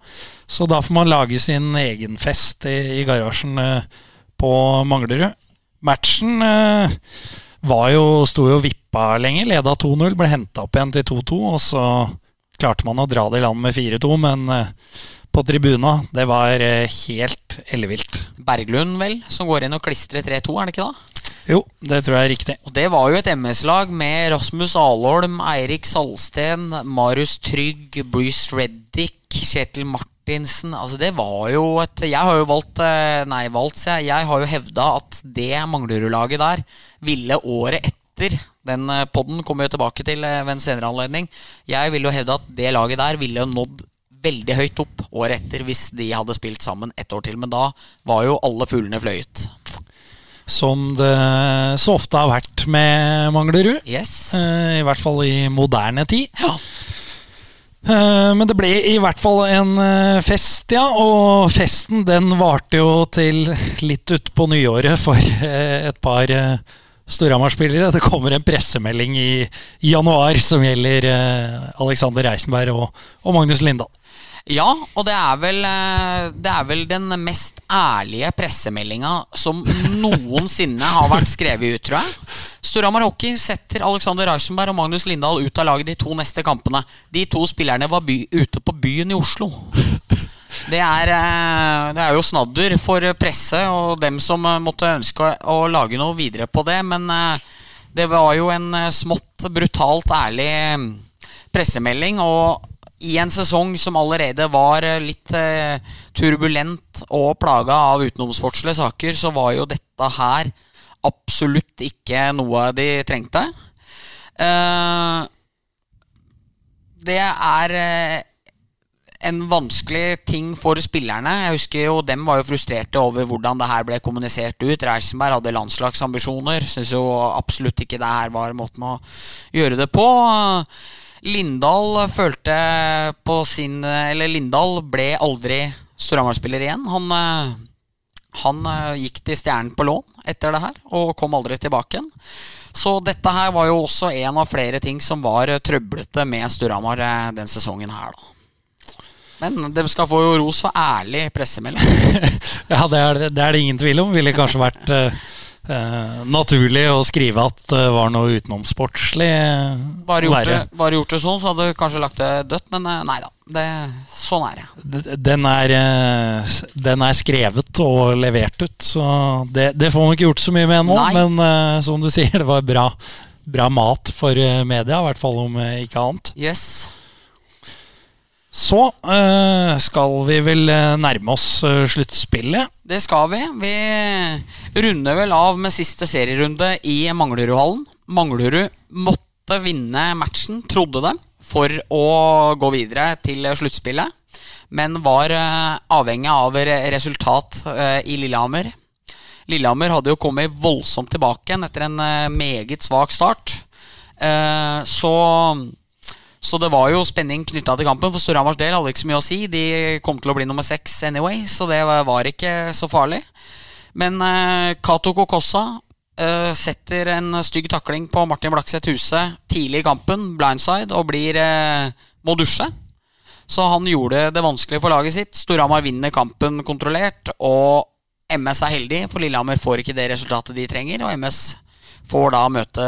Så da får man lage sin egen fest i, garasjen eh, på Manglerud. Matchen eh, var jo, sto jo vippa lenge. Leda 2-0, ble henta opp igjen til 2-2. Og så klarte man å dra det i land med 4-2, men eh, på tribuna, det var eh, helt ellevilt. Berglund, vel, som går inn og klistrer 3-2, er det ikke da? Jo, det tror jeg er riktig. Og Det var jo et MS-lag med Rasmus Alholm, Eirik Salsten, Marius Trygg, Bruce Reddick, Kjetil Martinsen Altså Det var jo et Jeg har jo valgt eh, Nei, valgt, jeg. Jeg har jo hevda at det Manglerud-laget der ville året etter Den eh, podden kommer jo tilbake til eh, ved en senere anledning. Jeg vil jo hevde at det laget der ville nådd veldig høyt opp året etter hvis de hadde spilt sammen ett år til. Men da var jo alle fuglene fløyet. Som det så ofte har vært med Manglerud. Yes. eh, I hvert fall i moderne tid. Ja. Eh, Men det ble i hvert fall en eh, fest, ja. Og festen den varte jo til litt utpå nyåret for et par Storhamar-spillere. Det kommer en pressemelding i januar som gjelder Alexander Reisenberg og Magnus Lindahl. Ja, og det er vel, eh, det er vel den mest ærlige pressemeldinga som (laughs) noensinne har vært skrevet ut, tror jeg. Storhamar Hockey setter Alexander Reichenberg og Magnus Lindahl ut av laget de to neste kampene. De to spillerne var by, ute på byen i Oslo. Det er, eh, det er jo snadder for presse og dem som eh, måtte ønske å lage noe videre på det, men det var jo en smått brutalt ærlig eh, pressemelding. Og i en sesong som allerede var eh, litt eh, turbulent og plaga av utenomsportslige saker, så var jo dette her absolutt ikke noe de trengte. Eh, det er en vanskelig ting for spillerne. Jeg husker jo Dem var jo frustrerte over hvordan det her ble kommunisert ut. Reisenberg hadde landslagsambisjoner. Syns jo absolutt ikke det her var måten å gjøre det på. Lindahl følte på sin Eller Lindahl ble aldri Storhamar-spiller igjen. Han, eh, han eh, gikk til Stjernen på lån etter det her, og kom aldri tilbake igjen. Så dette her var jo også en av flere ting som var trøblete med Storhamar eh, den sesongen her, da. Men de skal få jo ros for ærlig pressemelding. (laughs) Ja, det er det, er det ingen tvil om. Ville kanskje vært eh, eh, naturlig å skrive at det var noe utenomsportslig. eh, Bare gjort, det, bare gjort det sånn, så hadde du kanskje lagt det dødt, men eh, nei da. Det, sånn er det. Den er, den er skrevet og levert ut, så det, det får man ikke gjort så mye med nå. Nei. Men som du sier, det var bra, bra mat for media, i hvert fall om ikke annet. Yes. Så eh, skal vi vel eh, nærme oss eh, sluttspillet. Det skal vi. Vi runder vel av med siste serierunde i Manglerudhallen. Manglerud måtte vinne matchen, trodde de, for å gå videre til sluttspillet. Men var avhengig av resultat i Lillehammer. Lillehammer hadde jo kommet voldsomt tilbake etter en meget svak start. Så så det var jo spenning knytta til kampen. For Storhamars del hadde ikke så mye å si. De kom til å bli nummer seks anyway, så det var ikke så farlig. Men eh, Kato Kokossa eh, setter en stygg takling på Martin Blakseth Huse tidlig i kampen, blindside, og blir eh, må dusje. Så han gjorde det vanskelig for laget sitt. Storhamar vinner kampen kontrollert, og MS er heldig, for Lillehammer får ikke det resultatet de trenger. Og MS får da møte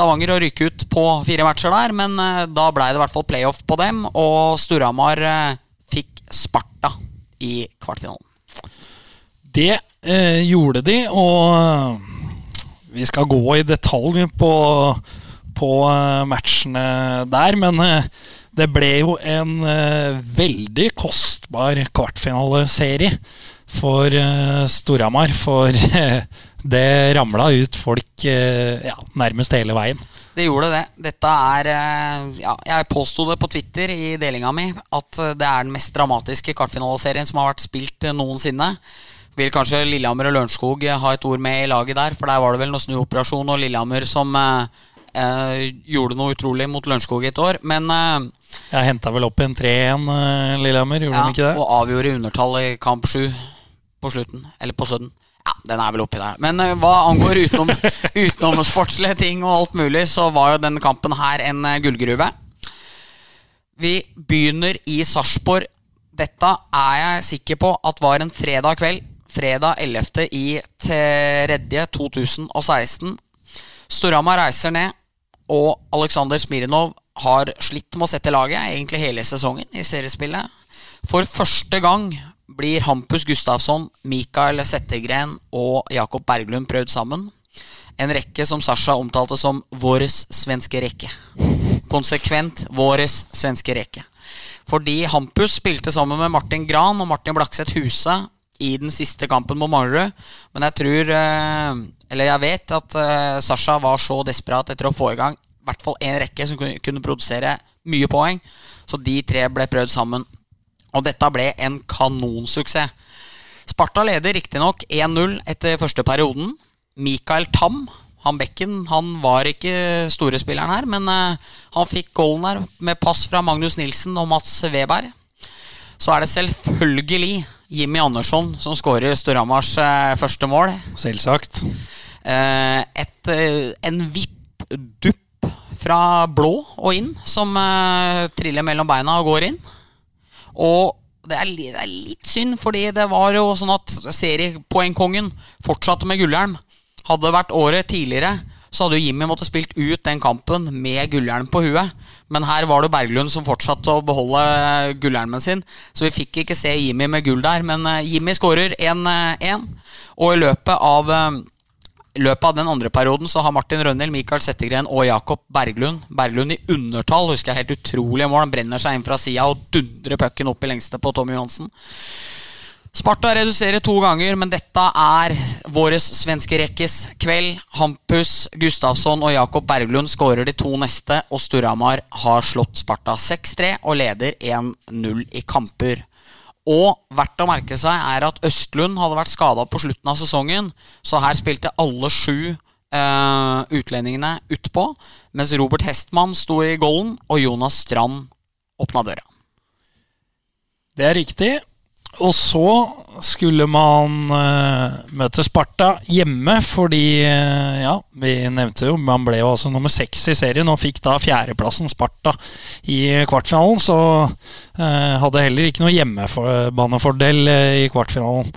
Stavanger å ryke ut på fire matcher der, men eh, da blei det i hvert fall playoff på dem, og Storhamar eh, fikk Sparta i kvartfinalen. Det eh, gjorde de, og eh, vi skal gå i detalj på, på matchene der, men det ble jo en veldig kostbar kvartfinaleserie for Storhamar. For det ramla ut folk eh, ja, nærmest hele veien. Det gjorde det. Dette er eh, ja, Jeg påsto det på Twitter i delinga mi at eh, det er den mest dramatiske kvartfinaleserien som har vært spilt noensinne. Vil kanskje Lillehammer og Lørenskog ha et ord med i laget der, for der var det vel noe snuoperasjon og Lillehammer som eh, gjorde noe utrolig mot Lørenskog et år. Men eh, Jeg henta vel opp en 3-1, eh, Lillehammer, gjorde ja, de ikke det? og avgjorde i undertall i kamp sju på slutten. Eller på sødden. Den er vel oppi der. Men uh, hva angår utenom, (laughs) utenom sportslige ting og alt mulig, så var jo denne kampen her en uh, gullgruve. Vi begynner i Sarpsborg. Dette er jeg sikker på at var en fredag kveld. Fredag 11. i 3. 2016. Storhamar reiser ned, og Aleksandr Smirnov har slitt med å sette laget egentlig hele sesongen i seriespillet. For første gang blir Hampus Gustafsson, Mikael Settegren og Jakob Berglund prøvd sammen. En rekke som Sasha omtalte som 'våres svenske rekke'. Konsekvent 'våres svenske rekke'. Fordi Hampus spilte sammen med Martin Gran og Martin Blakseth Huse i den siste kampen mot Manglerud. Men jeg tror, eh, eller jeg vet, at eh, Sasha var så desperat etter å få i gang i hvert fall én rekke som kunne produsere mye poeng. Så de tre ble prøvd sammen. Og dette ble en kanonsuksess. Sparta leder riktignok 1-0 etter første perioden. Mikael Tam, han bekken, han var ikke storespilleren her, men uh, han fikk goalen her med pass fra Magnus Nilsen og Mats Weberg. Så er det selvfølgelig Jimmy Andersson som skårer Storhamars uh, første mål. Selvsagt. Uh, et, en vipp-dupp fra blå og inn, som triller mellom beina og går inn. Og det er, det er, litt synd, fordi det var jo sånn at seriepoengkongen fortsatte med gullhjelm. Hadde det vært året tidligere, så hadde jo Jimmy måttet spilt ut den kampen med gullhjelm på huet. Men her var det Berglund som fortsatte å beholde gullhjelmen sin. Så vi fikk ikke se Jimmy med gull der. Men eh, Jimmy skårer 1-1. Og i løpet av eh, i løpet av den andre perioden så har Martin Rønnhild, Mikael Settegren og Jakob Berglund Berglund i undertall. Husker jeg helt utrolige mål. Han brenner seg inn fra sida og dundrer pucken opp i lengste på Tommy Johansen. Sparta reduserer to ganger, men dette er våres svenske rekkes kveld. Hampus Gustafsson og Jakob Berglund skårer de to neste, og Storhamar har slått Sparta 6-3 og leder 1-0 i kamper. Og verdt å merke seg er at Østlund hadde vært skada på slutten av sesongen, så her spilte alle sju uh, utlendingene utpå, mens Robert Hestmann sto i golden, og Jonas Strand åpna døra. Det er riktig. Og så skulle man uh, møte Sparta hjemme, fordi uh, Ja, vi nevnte jo Man ble jo altså nummer seks i serien og fikk da fjerdeplassen Sparta i kvartfinalen. Så uh, hadde heller ikke noe hjemmebanefordel i kvartfinalen.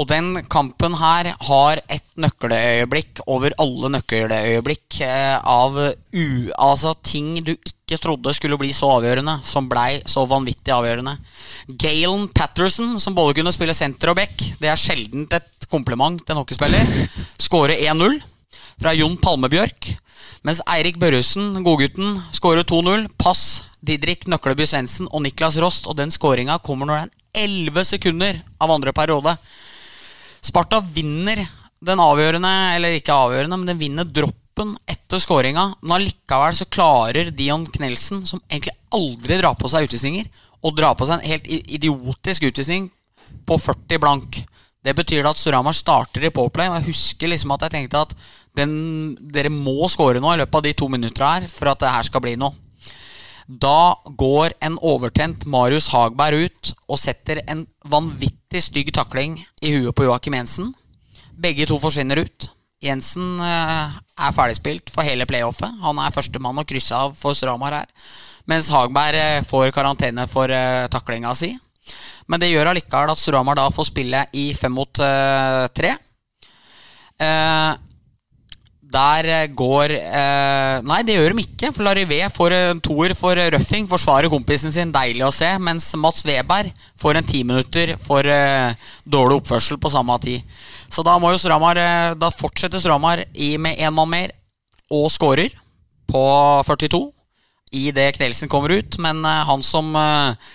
Og den kampen her har et nøkkeløyeblikk over alle nøkkeløyeblikk av u, altså ting du ikke trodde skulle bli så avgjørende, som blei så vanvittig avgjørende. Galen Patterson, som både kunne spille senter og back, det er sjelden et kompliment til en hockeyspiller, (laughs) skårer 1-0 fra Jon Palmebjørk. Mens Eirik Børresen, godgutten, skårer 2-0. Pass Didrik Nøkleby Svendsen og Niklas Rost. Og den skåringa kommer når det er 11 sekunder av andre periode. Sparta vinner den avgjørende, eller ikke avgjørende, men den vinner droppen etter skåringa. Men allikevel så klarer Dion Knelsen, som egentlig aldri drar på seg utvisninger, å dra på seg en helt idiotisk utvisning på 40 blank. Det betyr at Storhamar starter i påplay. Og jeg husker liksom at jeg tenkte at den, dere må score nå i løpet av de to minuttene her for at det her skal bli noe. Da går en overtent Marius Hagberg ut og setter en vanvittig stygg takling i huet på Joakim Jensen. Begge to forsvinner ut. Jensen eh, er ferdigspilt for hele playoffet. Han er førstemann å krysse av for Stramar her. Mens Hagberg eh, får karantene for uh, taklinga si. Men det gjør allikevel at Stramar da får spille i fem mot tre. Der går Nei, det gjør de ikke. For Larivé får en toer for røffing. Forsvarer kompisen sin. Deilig å se. Mens Mats Weberg får en ti minutter for dårlig oppførsel på samme tid. Så da må jo Storhamar Da fortsetter Storhamar med én mann mer og skårer på 42 i det Knelsen kommer ut. Men uh, han som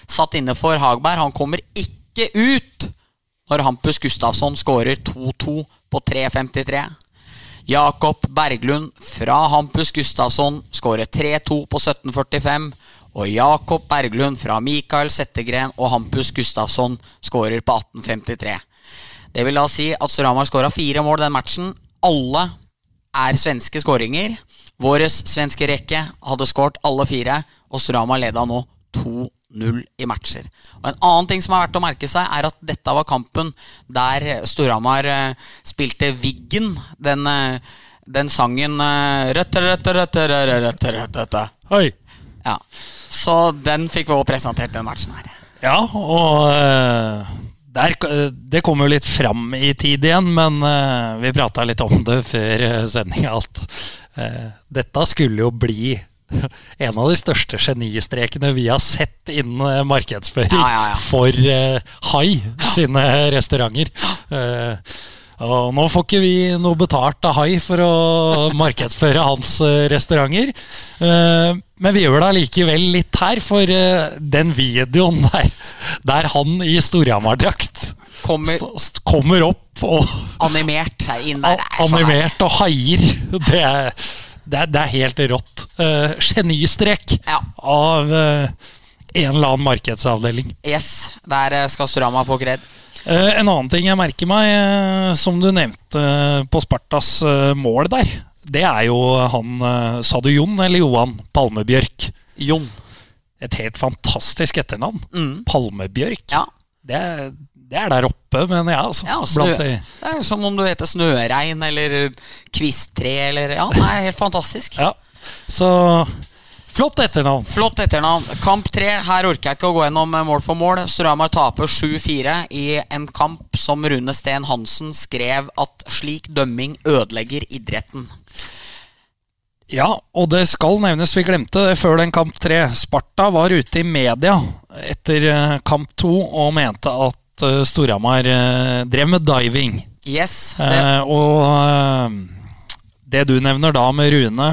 satt inne for Hagberg, han kommer ikke ut når Hampus Gustafsson skårer 2-2 på 3.53. Jakob Berglund fra Hampus Gustafsson skårer 3-2 på 17.45. Og Jakob Berglund fra Mikael Settegren og Hampus Gustafsson skårer på 18.53. Det vil da si at Storhamar skåra fire mål den matchen. Alle er svenske skåringer. Vår svenske rekke hadde skåret alle fire, og Storhamar leda nå 2-0 i matcher. Og En annen ting som er verdt å merke seg, er at dette var kampen der Storhamar eh, spilte Wiggen. Den, eh, den sangen Oi. Ja. Så den fikk vi også presentert, den matchen her. Ja, og uh, der, det kom jo litt fram i tid igjen, men uh, vi prata litt om det før sendinga at uh, dette skulle jo bli (laughs) en av de største genistrekene vi har sett innen eh, markedsføring Ja, ja, ja. for eh, Hai sine restauranter. Uh, og nå får ikke vi noe betalt av Hai for å (laughs) markedsføre hans uh, restauranter. Uh, men vi gjør det allikevel litt her, for uh, den videoen der, der han i Storhamar-drakt Kommer kommer opp og animert inn der. Er animert og haier. Det er, det er, det er helt rått. Uh, genistrek Ja. av uh, en eller annen markedsavdeling. Yes, der eh, skal Storhamar få kred. Uh, en annen ting jeg merker meg, uh, som du nevnte uh, på Spartas mål der, det er jo han Sa du Jon eller Johan Palmebjørk? Jon. Et helt fantastisk etternavn. Mm. Palmebjørk. Ja. Det, det er der oppe, mener jeg. Altså, Ja, snø, det er som om du heter Snørein eller Kvisttre eller Ja, det er helt fantastisk. Ja, så flott etternavn. Flott etternavn. Kamp tre. Her orker jeg ikke å gå gjennom eh, mål for mål. Storhamar taper 7-4 i en kamp som Rune Steen Hansen skrev at slik dømming ødelegger idretten. Ja, og det skal nevnes, vi glemte det før den kamp tre. Sparta var ute i media etter eh, kamp to og mente at eh, Storhamar eh, drev med diving. Yes. Det, Eh, og det du nevner da med Rune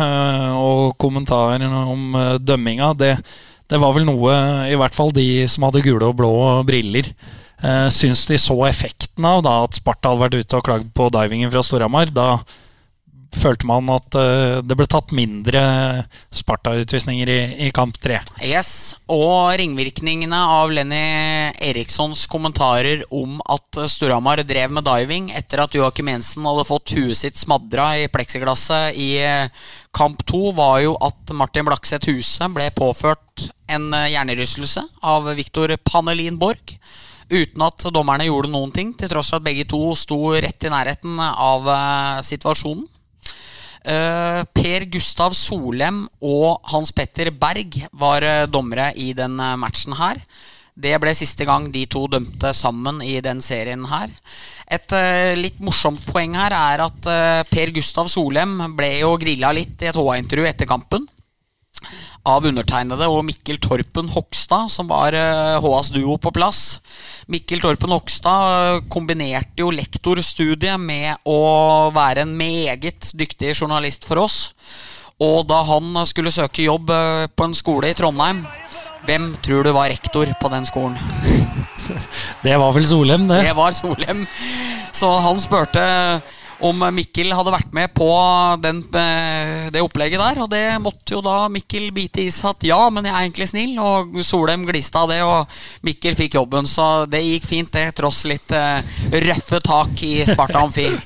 og kommentaren om dømminga, det, det var vel noe i hvert fall de som hadde gule og blå briller, syns de så effekten av da at Sparta hadde vært ute og klagd på divingen fra Storhamar. Da følte man at eh, det ble tatt mindre Sparta-utvisninger i, i kamp tre. yes. Og ringvirkningene av Lenny Erikssons kommentarer om at Storhamar drev med diving etter at Joakim Jensen hadde fått huet sitt smadra i pleksiglasset i eh, kamp to, var jo at Martin Blakseth Huse ble påført en eh, hjernerystelse av Viktor Panelin Borg. Uten at dommerne gjorde noen ting, til tross for at begge to sto rett i nærheten av eh, situasjonen. Eh, per Gustav Solem og Hans Petter Berg var eh, dommere i den eh, matchen her. Det ble siste gang de to dømte sammen i den serien her. Et uh, litt morsomt poeng her er at uh, Per Gustav Solem ble jo grilla litt i et HA-intervju etter kampen av undertegnede og Mikkel Torpen Hogstad, som var eh, HAs duo på plass. Mikkel Torpen Hogstad eh, kombinerte jo lektorstudiet med å være en meget dyktig journalist for oss. Og da han skulle søke jobb eh, på en skole i Trondheim, hvem tror du var rektor på den skolen? (laughs) Det var vel Solem, det. Det var Solem. Så han spurte om Mikkel hadde vært med på den, eh, det opplegget der. Og det måtte jo da Mikkel bite i seg at ja, men jeg er egentlig snill. Og Solheim gliste av det, og Mikkel fikk jobben. Så det gikk fint, det, tross litt eh, røffe tak i Sparta Amfi. (laughs)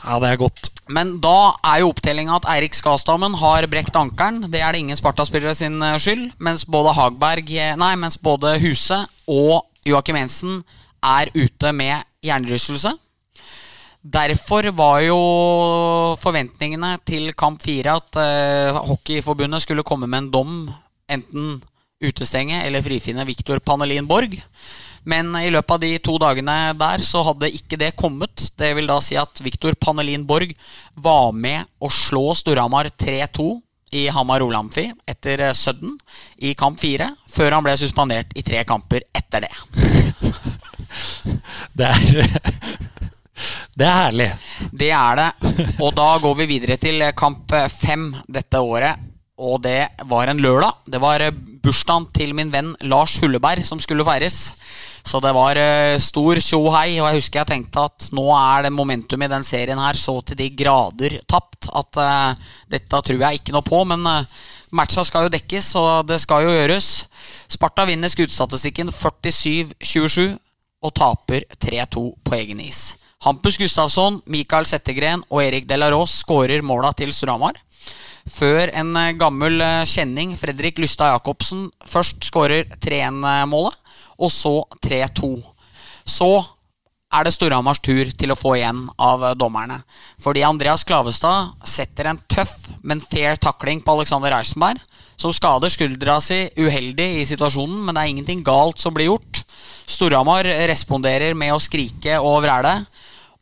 Ja, det er godt. Men da er jo opptellinga at Eirik Skastammen har brekt ankelen. Det er det ingen Sparta-spillere sin eh, skyld. Mens både Hagberg Nei, mens både Huse og Joakim Jensen er ute med hjernerystelse. Derfor var jo forventningene til kamp fire at eh, Hockeyforbundet skulle komme med en dom, enten utestenge eller frifinne Viktor Panelin Borg. Men i løpet av de to dagene der så hadde ikke det kommet. Det vil da si at Viktor Panelin Borg var med å slå Storhamar 3-2 i Hamar Olamfi etter eh, Sudden i kamp fire, før han ble suspendert i tre kamper etter det. (laughs) Det er, det er herlig. Det er det. Og da går vi videre til kamp fem dette året. Og det var en lørdag. Det var bursdagen til min venn Lars Hulleberg som skulle feires. Så det var eh, stor tjohei, og jeg husker jeg tenkte at nå er det momentum i den serien her så til de grader tapt at uh, dette tror jeg ikke noe på. Men uh, matcha skal jo dekkes, og det skal jo gjøres. Sparta vinner skuddstatistikken 47-27 og taper 3-2 på egen is. Hampus Gustavsson, Mikael Settegren og Erik Delarås skårer måla til Storhamar. Før en eh, gammel eh, kjenning, Fredrik Lystad Jacobsen, først skårer 3-1-målet, og så 3-2. Så er det Storhamars tur til å få igjen av eh, dommerne. Fordi Andreas Klavestad setter en tøff, men fair takling på Alexander Eisenberg, som skader skuldra si uheldig i situasjonen, men det er ingenting galt som blir gjort. Storhamar responderer med å skrike og vræle,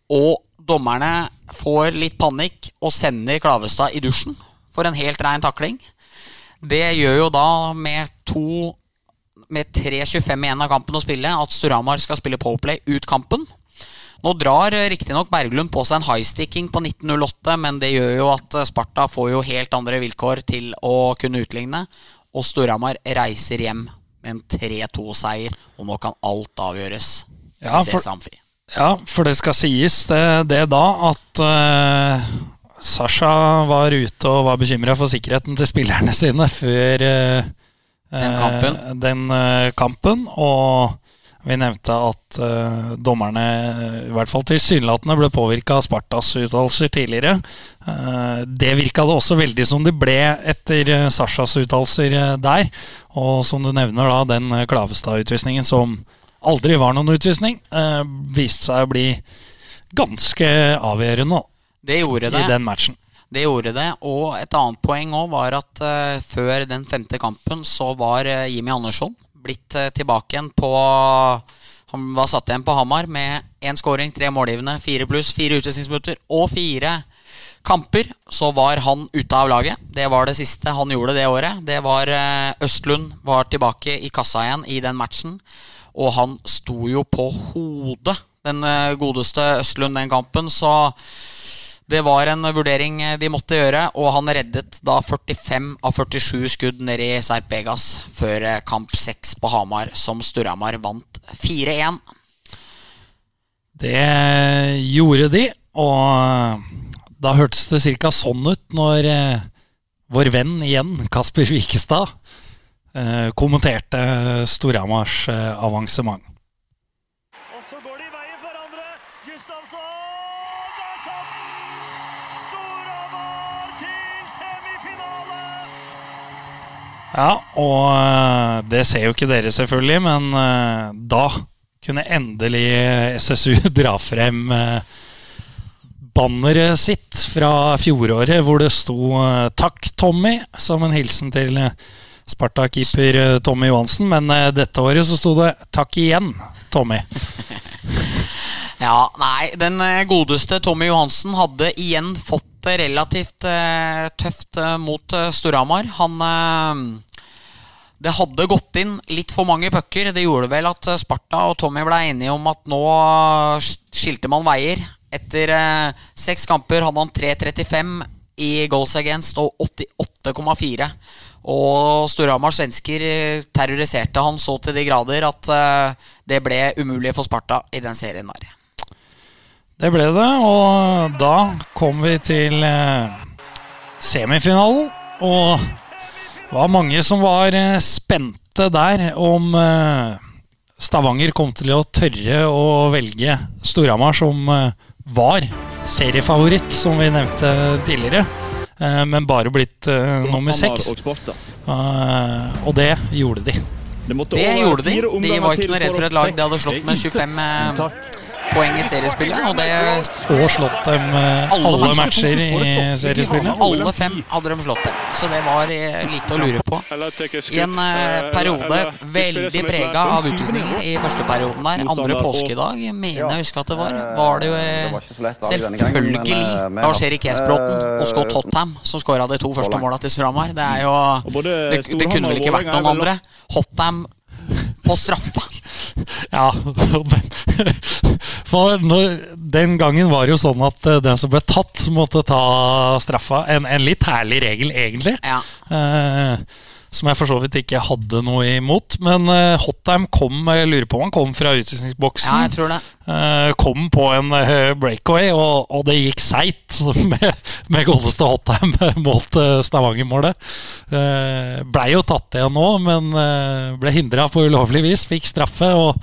og dommerne får litt panikk og sender Klavestad i dusjen for en helt rein takling. Det gjør jo da med to Med 3.25 igjen av kampen å spille at Storhamar skal spille Powerplay ut kampen. Nå drar riktignok Berglund på seg en highsticking på 1908, men det gjør jo at Sparta får jo helt andre vilkår til å kunne utligne. Og Storhamar reiser hjem med en 3-2-seier, og nå kan alt avgjøres. Ja, for-. Ja, for det skal sies det, det da at uh, Sasha var ute og var bekymra for sikkerheten til spillerne (laughs) sine før uh, Den kampen. den eh, kampen. Og vi nevnte at dommerne i hvert fall tilsynelatende ble påvirka av Spartas uttalelser tidligere. Det virka det også veldig som det ble etter Sashas uttalelser der. Og som du nevner, da, den Klavestad-utvisningen som aldri var noen utvisning, eh, viste seg å bli ganske avgjørende Det gjorde det. i den matchen. Det gjorde det. Og et annet poeng òg var at uh, før den femte kampen så var uh, Jimmy Andersson blitt uh, tilbake igjen på Han var satt igjen på Hamar med én scoring, tre målgivende, fire pluss, fire utvisningsminutter og fire kamper. Så var han ute av laget. Det var det siste han gjorde det året. Det var Østlund var tilbake i kassa igjen i den matchen. Og han sto jo på hodet, den eh, godeste Østlund, den kampen. Så det var en vurdering eh, de måtte gjøre, og han reddet da 45 av 47 skudd nede i Serpegas før eh, kamp 6 på Hamar, som Storhamar vant 4-1. Det gjorde de, og da hørtes det ca. sånn ut når vår venn igjen, Kasper Wikestad, eh, kommenterte Storhamars eh, avansement. Ja, og eh, det ser jo ikke dere selvfølgelig, men eh, da kunne endelig SSU (laughs) dra frem eh, banneret sitt fra fjoråret, hvor det sto eh, 'Takk, Tommy', som en hilsen til eh, Sparta-keeper eh, Tommy Johansen. Men eh, dette året så sto det 'Takk igjen, Tommy'. (laughs) Ja, nei, den eh, godeste Tommy Johansen hadde igjen fått det relativt tøft mot Storhamar. Han Det hadde gått inn litt for mange pucker. Det gjorde vel at Sparta og Tommy ble enige om at nå skilte man veier. Etter seks kamper hadde han 3.35 i goals against og 88,4. Og Storhamars svensker eh, terroriserte han så til de grader at eh, det ble umulig for Sparta i den serien der. Det ble det, og da kom vi til eh, semifinalen. Og det var mange som var spente der om Stavanger kom til å tørre å velge Storhamar, som var seriefavoritt, som vi nevnte tidligere. eh, Men bare blitt eh, nummer seks. og. Eh, Og det gjorde de. Det, måtte Det gjorde de. De var ikke noe redd for et lag de hadde slått med 25 eh, poeng i seriespillet. Og det Og slått dem eh, Alle alle matcher. matcher i seriespillet. alle fem hadde de slått dem. Så det var eh, lite å lure på. I en eh, periode veldig prega av utvisninger i første perioden der. Andre påskedag, mener jeg å huske at det var, var det jo selvfølgelig Lars-Erik Esbråten og Scott Hotham som skåra de to første måla til Storhamar. Det er jo det, det kunne vel ikke vært noen andre. Hotham på straffa. (laughs) Ja, (laughs) for den gangen var det jo sånn at eh, den som ble tatt, måtte ta straffa. En, en litt herlig regel, egentlig. Ja. Eh, som jeg for så vidt ikke hadde noe imot. Men uh, Hotheim kom jeg lurer på om han kom fra ja, utvisningsboksen. jeg tror det. Uh, kom på en uh, breakaway, og, og det gikk seigt (laughs) med, med godeste Hotheim (laughs) mot uh, Stavanger-målet. Uh, Blei jo tatt igjen nå, men eh, ble hindra på ulovlig vis. Fikk straffe. Og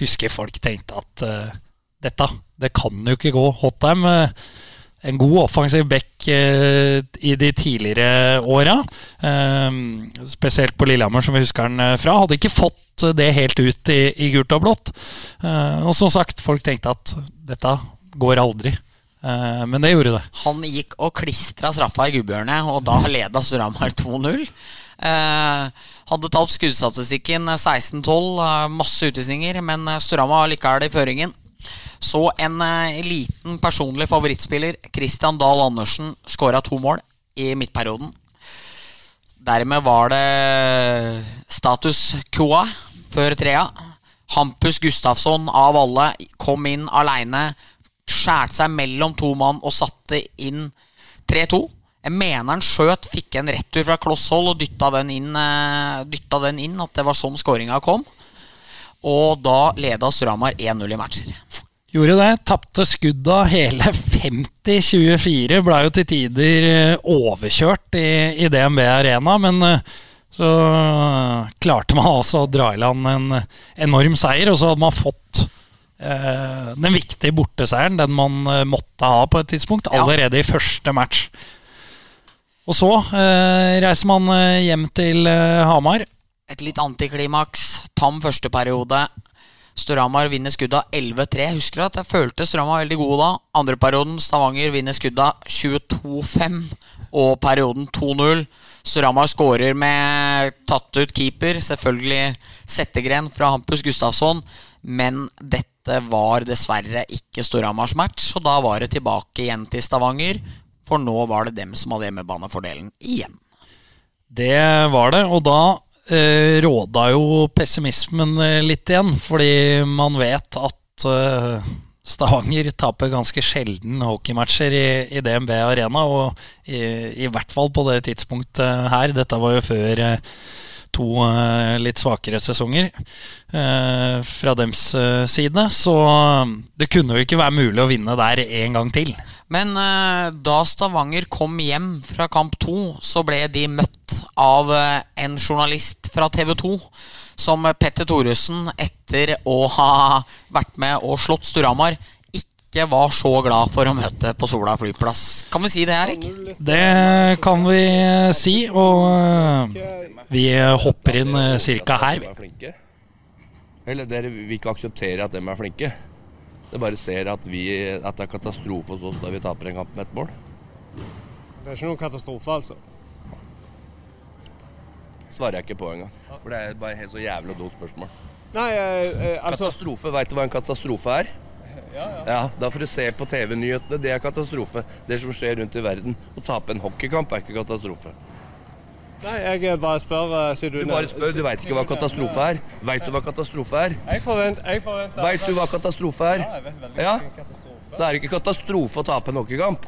husker folk tenkte at eh, dette, det kan jo ikke gå. Hotheim eh, en god offensiv back eh, i de tidligere åra. Eh, spesielt på Lillehammer, som vi husker den eh, fra. Hadde ikke fått det helt ut i, i gult og blått. Eh, og som sagt, folk tenkte at dette går aldri. Eh, men det gjorde det. Han gikk og klistra straffa i gubbhjørnet, og da leda Storhamar 2-0. Eh, hadde tapt skuddstatistikken 16-12, eh, masse utvisninger, men Storhamar var likevel i føringen. Så en eh, liten personlig favorittspiller, Christian Dahl Andersen, skåra to mål i midtperioden. Dermed var det status quoa før trea. Hampus Gustafsson av alle kom inn aleine. Skjærte seg mellom to mann og satte inn 3-2. Jeg mener han skjøt, fikk en retur fra kloss hold og dytta den inn. eh, Dytta den inn At det var sånn skåringa kom. Og da leda Storhamar 1-0 i matcher. Gjorde det. Tapte skudda hele 50-24. Ble jo til tider eh, overkjørt i, i DNB Arena, men eh, så klarte man altså å dra i land en enorm seier, og så hadde man fått eh, den viktige borteseieren, den man eh, måtte ha på et tidspunkt, allerede i første match. Og så eh, reiser man eh, hjem til eh, Hamar. Et litt antiklimaks. Tam første periode. Storhamar vinner skudda 11-3. Husker at jeg følte Storhamar veldig gode da. Andre perioden Stavanger vinner skudda 22-5. Og perioden 2-0. Storhamar skårer med tatt ut keeper. Selvfølgelig Settegren fra Hampus Gustafsson. Men dette var dessverre ikke Storhamars match, og da var det tilbake igjen til Stavanger. For nå var det dem som hadde hjemmebanefordelen igjen. Det var det, og da eh, råda jo pessimismen eh, litt igjen, fordi man vet at eh, Stavanger taper ganske sjelden hockeymatcher i, i DNB Arena, og i, i hvert fall på det tidspunktet her. Dette var jo før eh, to eh, litt svakere sesonger eh, fra dems eh, side, så det kunne jo ikke være mulig å vinne der en gang til. Men da Stavanger kom hjem fra kamp to, så ble de møtt av en journalist fra TV 2 som Petter Thoresen, etter å ha vært med og slått Storhamar, ikke var så glad for å møte på Sola flyplass. Kan vi si det, Erik? Det kan vi eh, si, og eh, vi hopper inn ca. cirka her. Er. Eller dere vil ikke akseptere at dem er flinke. Dere bare ser at, vi, at det er katastrofe hos oss da vi taper en kamp med ett mål. Det er ikke noen katastrofe, altså. Svarer jeg ikke på engang. For det er bare helt så jævlig dumt spørsmål. Nei, eh, eh, altså Katastrofe, veit du hva en katastrofe er? (laughs) Ja, Da får du se på TV-nyhetene. Det er katastrofe. Det som skjer rundt i verden. Å tape en hockeykamp er ikke katastrofe. Nei, jeg eh, bare spør sier du... Du bare spør, du veit ikke hva katastrofe er. Veit du hva katastrofe er? Jeg forventer, jeg forventer Veit du hva katastrofe er? Ja, jeg vet veldig Ja. katastrofe. Det er ikke katastrofe å tape en hockeykamp.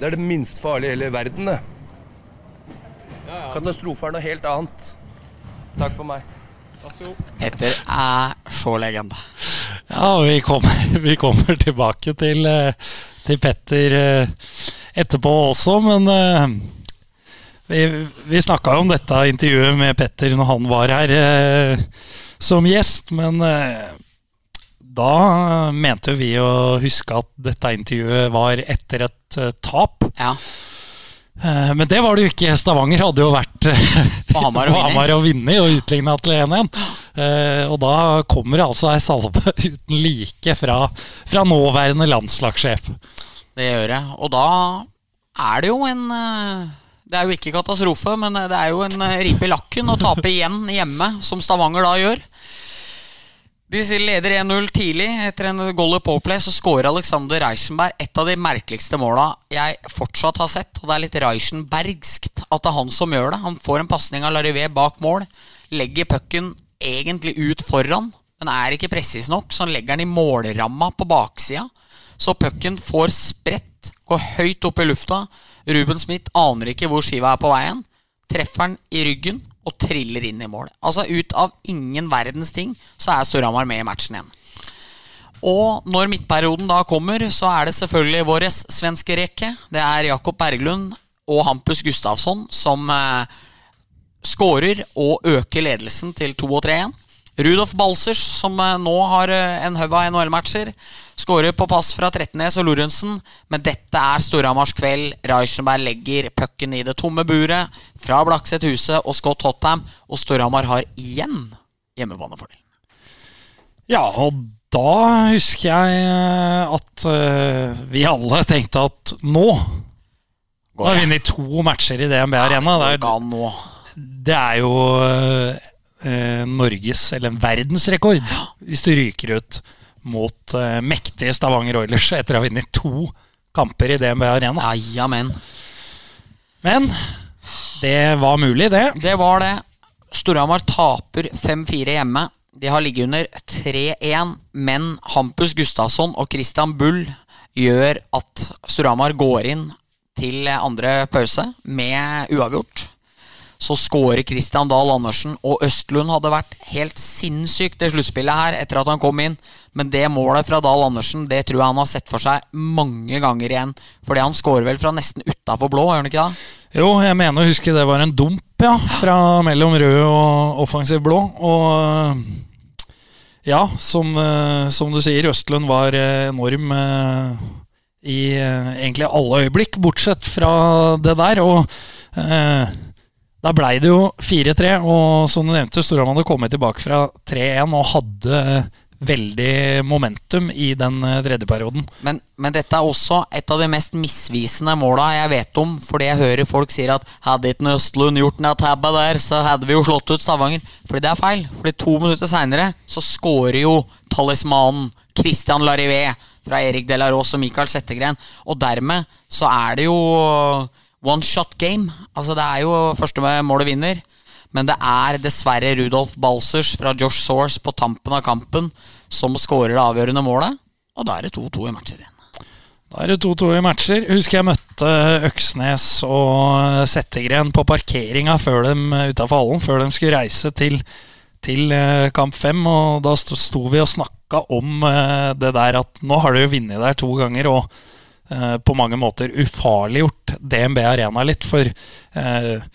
Det er det minst farlige i hele verden, det. Katastrofe er noe helt annet. Takk for meg. Petter er så legende. Ja, vi kommer, (laughs) vi kommer tilbake til, eh, til Petter eh, etterpå også, men eh, vi, vi snakka jo om dette intervjuet med Petter når han var her som gjest, men da mente vi å huske at dette intervjuet var etter et tap. Ja. Eh, Men det var det jo ikke. Stavanger hadde jo vært eh, (laughs) På Hamar (laughs) og vunnet. Og utligna til 1-1. Eh, Og da kommer det altså ei salve (laughs) uten like fra, fra nåværende landslagssjef. Det gjør jeg. Og da er det jo en Det er jo ikke katastrofe, men det er jo en ripe i lakken å tape igjen hjemme, som Stavanger da gjør. De leder 1-0 tidlig. Etter en goal i powerplay så skårer Alexander Reichenberg et av de merkeligste måla jeg fortsatt har sett. Og det er litt Reichenbergskt at det er han som gjør det. Han får en pasning av Larivé bak mål. Legger pucken egentlig ut foran, men er ikke presis nok, så han legger den i målramma på baksida. Så pucken får spredt, går høyt opp i lufta. Ruben Smith aner ikke hvor skiva er på veien. Treffer den i ryggen og triller inn i mål. Altså Ut av ingen verdens ting så er Storhamar med i matchen igjen. Og når midtperioden da kommer, så er det selvfølgelig vår svenske rekke. Det er Jakob Berglund og Hampus Gustafsson som eh, skårer og øker ledelsen til 2 og 3 igjen. Rudolf Balsers, som eh, nå har eh, en haug av NHL-matcher, skårer på pass fra Trettenes og Lorentzen. Men dette er Storhamars kveld. Reichenberg legger pucken i det tomme buret fra Blakseth Huset og Scott Hotham, og Storhamar har igjen hjemmebanefordel. Ja, og da husker jeg eh, at uh, vi alle tenkte at nå Nå har vi vunnet to matcher i DNB Arena. Det er, Går nå. det er jo uh, Norges, eller en verdensrekord, hvis du ryker ut mot uh, mektige Stavanger Oilers etter å ha vunnet to kamper i DNB Arena. Ja, jamen. Men Det var mulig, det. Det var det. Storhamar taper 5-4 hjemme. De har ligget under 3-1, men Hampus Gustafsson og Christian Bull gjør at Storhamar går inn til andre pause med uavgjort. Så scorer Christian Dahl Andersen, og Østlund hadde vært helt sinnssykt det sluttspillet her etter at han kom inn. Men det målet fra Dahl Andersen Det tror jeg han har sett for seg mange ganger igjen. Fordi han scorer vel fra nesten utafor blå, gjør han ikke det? Jo, jeg mener å huske det var en dump, ja. Fra mellom rød og offensiv blå. Og ja, som, eh, som du sier, Østlund var eh, enorm eh, i eh, egentlig alle øyeblikk, bortsett fra det der. Og eh, da blei det jo 4-3, og som du nevnte, Storhamar hadde kommet tilbake fra 3-1 og hadde veldig momentum i den eh, tredje perioden. Men, men dette er også et av de mest misvisende måla jeg vet om. Fordi jeg hører folk sier at hadde ikke Østlund gjort den tabba der, så hadde vi jo slått ut Stavanger. Fordi det er feil. Fordi to minutter seinere så scorer jo talismanen Christian Larivé fra Erik Delaros og Michael Settegren. Og dermed så er det jo one shot game. Altså det er jo første målet vinner. Men det er dessverre Rudolf Balsers fra Josh Source på tampen av kampen som skårer det avgjørende målet. Og da er det 2-2 i matcher igjen. Da er det 2-2 i matcher. Husker jeg møtte Øksnes og Settegren på parkeringa før utafor hallen, før de skulle reise til, til eh, kamp fem. Og da sto, vi og snakka om eh, det der at nå har de jo vunnet der to ganger, og på mange måter ufarliggjort DNB Arena litt. For eh,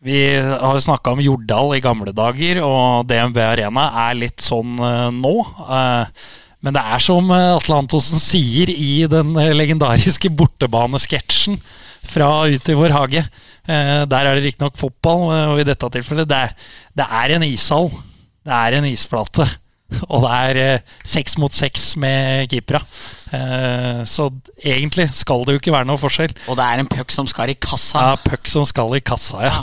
vi har snakka om Jordal i gamle dager, og DNB Arena er litt sånn eh, nå. Eh, men det er som eh, Atle Antonsen sier i den eh, legendariske bortebanesketsjen fra Ut i vår hage. Eh, der er det riktignok fotball, eh, og i dette tilfellet det det er en ishall. Det er en isflate. (laughs) Og det er eh, seks mot seks med keepera. Eh, så egentlig skal det jo ikke være noe forskjell. Og det er en puck som skal i kassa. Ja, puck som skal i kassa, ja.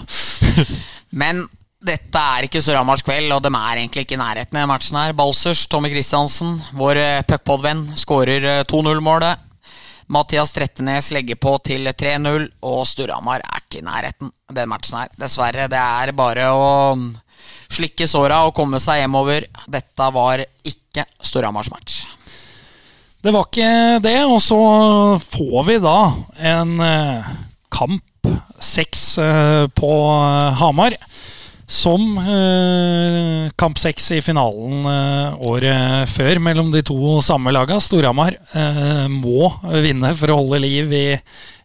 (laughs) Men dette er ikke Storhamars kveld, og de er egentlig ikke i nærheten av matchen her. Balsers, Tommy Kristiansen, vår eh, puckpod-venn, skårer eh, 2-0-målet. Mathias Trettenes legger på til 3-0, og Storhamar er ikke i nærheten den matchen her. Dessverre. Det er bare å slikke såra og komme seg hjemover. Dette var ikke Storhamars match. Det var ikke det, og så får vi da en eh, kamp seks eh, på eh, Hamar. Som kamp seks i finalen året før mellom de to samme laga. Storhamar må vinne for å holde liv i,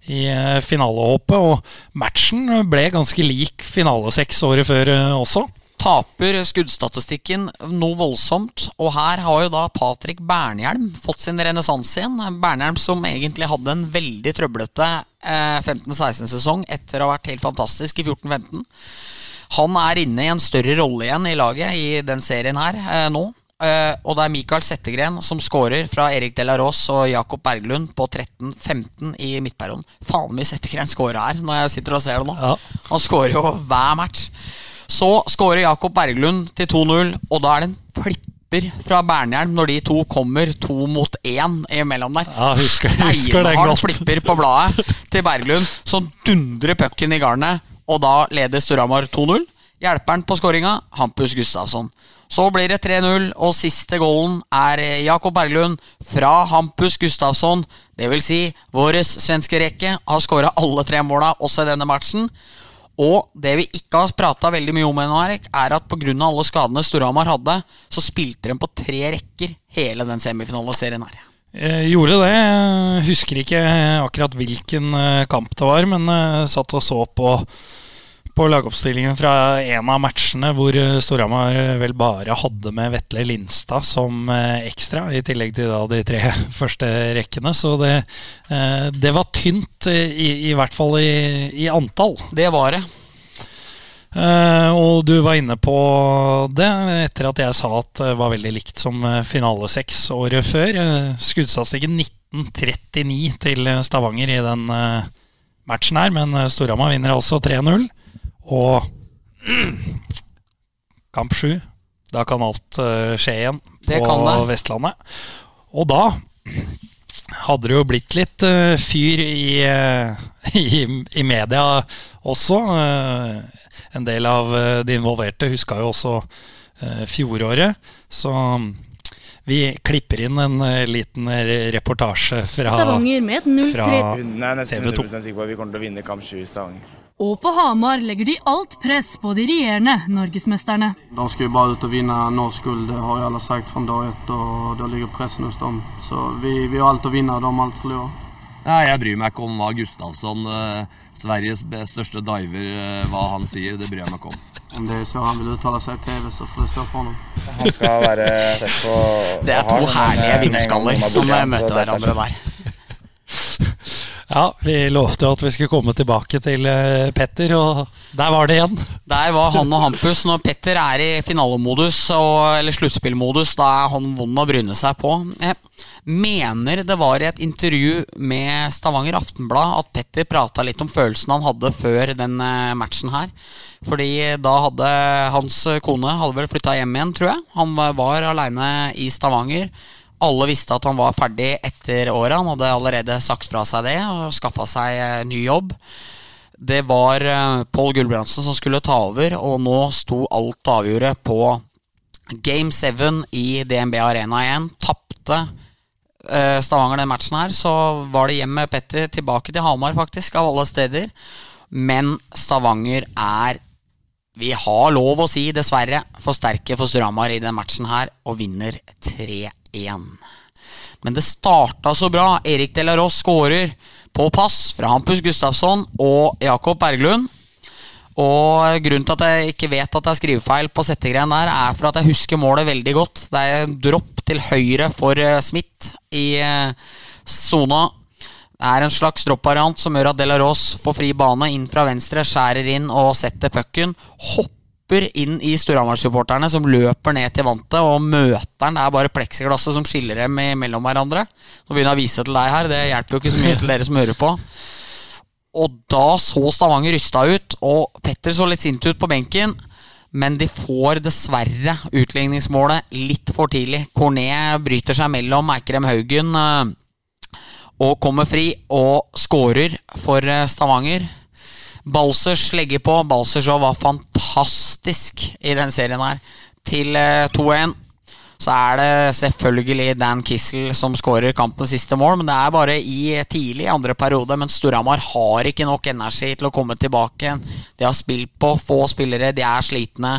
i eh, finalehåpet, og matchen ble ganske lik finale seks året før også. Taper skuddstatistikken noe voldsomt. Og her har jo da Patrick Bernhjelm fått sin renessanse igjen. Bernhjelm som egentlig hadde en veldig trøblete eh, 15-16-sesong etter å ha vært helt fantastisk i 14-15. Han er inne i en større rolle igjen i laget i den serien her eh, nå. Eh, og det er Mikael Settegren som scorer fra Erik Delaros og Jakob Berglund på 13-15 i midtperioden. Faen mye Settegren scorer her når jeg sitter og ser det nå. Ja. Han scorer jo hver match. Så scorer Jakob Berglund til 2-0, og da er det en flipper fra Bernhjelm når de to kommer to mot én imellom der. Ja, husker, husker det godt. flipper på bladet til Berglund, som dundrer pucken i garnet, og da leder Storhamar 2-0. Hjelperen på skåringa, Hampus Gustavsson. Så blir det 3-0, og siste goalen er Jakob Berglund fra Hampus Gustavsson. Det vil si, vår svenske rekke har skåra alle tre måla også i denne matchen. Og det vi ikke har prata veldig mye om ennå, Erik, er at pga. alle skadene Storhamar hadde, så spilte de på tre rekker hele den semifinaleserien her. Jeg gjorde det. Jeg Husker ikke akkurat hvilken eh, kamp det var, men eh, satt og så på, på lagoppstillingen fra en av matchene hvor eh, Storhamar eh, vel bare hadde med Vetle Lindstad som eh, ekstra, i tillegg til da de tre (laughs) første rekkene. Så det, det var tynt, i, i hvert fall i, i antall. Det var det. Uh, og du var inne på det etter at jeg sa at det var veldig likt som finale seks året før. Uh, Skuddstatistikken 1939 til Stavanger i den matchen her, men Storhamar vinner altså 3-0. Og kamp sju, da kan alt eh, skje igjen på. Vestlandet. Og da hadde det jo blitt litt eh, fyr i, eh, (laughs) i, i media også. En del av de involverte huska jo også fjoråret. Så vi klipper inn en liten reportasje fra, Stavanger med et 0-3. Nei, er nesten TV2. 100 sikker på at vi kommer til å vinne kamp 7 i Stavanger. Og på Hamar legger de alt press på de regjerende norgesmesterne. De skal jo bare ut og vinne norsk gull, det har jo alle sagt fra dag ett Og da ligger pressen hos dem. Så vi, vi har alt å vinne, og de har alt å tape. Nei, jeg bryr meg ikke om hva Gustavsson, eh, Sveriges største diver, eh, hva han sier. Det bryr jeg meg ikke om. Om det er så han vil uttale seg i TV så får det stå for ham. Han skal være tett på Det er to herlige eh, vinnerskaller som møter er hverandre der. Ja, vi lovte at vi skulle komme tilbake til eh, Petter, og der var det igjen. Der var han og Hampus. Når Petter er i finalemodus, eller sluttspillmodus, da er han vond å bryne seg på. Jeg mener det var i et intervju med Stavanger Aftenblad at Petter prata litt om følelsen han hadde før den eh, matchen her. Fordi da hadde hans kone hadde vel flytta hjem igjen, tror jeg. Han var aleine i Stavanger. Alle visste at han var ferdig etter året. Han hadde allerede sagt fra seg det og skaffa seg eh, ny jobb. Det var uh, Pål Gulbrandsen som skulle ta over, og nå sto alt avgjorde på Game 7 i DNB Arena igjen. Tapte eh, Stavanger den matchen her, så var det hjem med Petter tilbake til Hamar, faktisk, av alle steder. Men Stavanger er vi har lov å si, dessverre, for sterke for Storhamar i den matchen her, og vinner 3-1. Men det starta så bra. Erik Delaros skårer på pass fra Hampus Gustafsson og Jakob Berglund. Og grunnen til at jeg ikke vet at det er skrivefeil på settegreien der, er for at jeg husker målet veldig godt. Det er en dropp til høyre for eh, Smith i eh, sona. Det er en slags droppvariant som gjør at Delaros får fri bane inn fra venstre, skjærer inn og setter pucken. Hopper inn i Storhamar-supporterne, som løper ned til vantet og møteren. Er bare pleksiglasset som skiller dem mellom hverandre. Nå begynner jeg å vise til deg her, det hjelper jo ikke så mye til dere som hører på. Og da så Stavanger rysta ut, og Petter så litt sint ut på benken. Men de får dessverre utligningsmålet litt for tidlig. Cornet bryter seg mellom Eikrem Haugen eh, og kommer fri og skårer for eh, Stavanger. Balsers legger på. Balsers òg var fantastisk i den serien her. Til eh, 2-1 så er det selvfølgelig Dan Kissel som skårer kampens siste mål, men det er bare i tidlig andre periode. Men Storhamar har ikke nok energi til å komme tilbake. De har spilt på få spillere, de er slitne,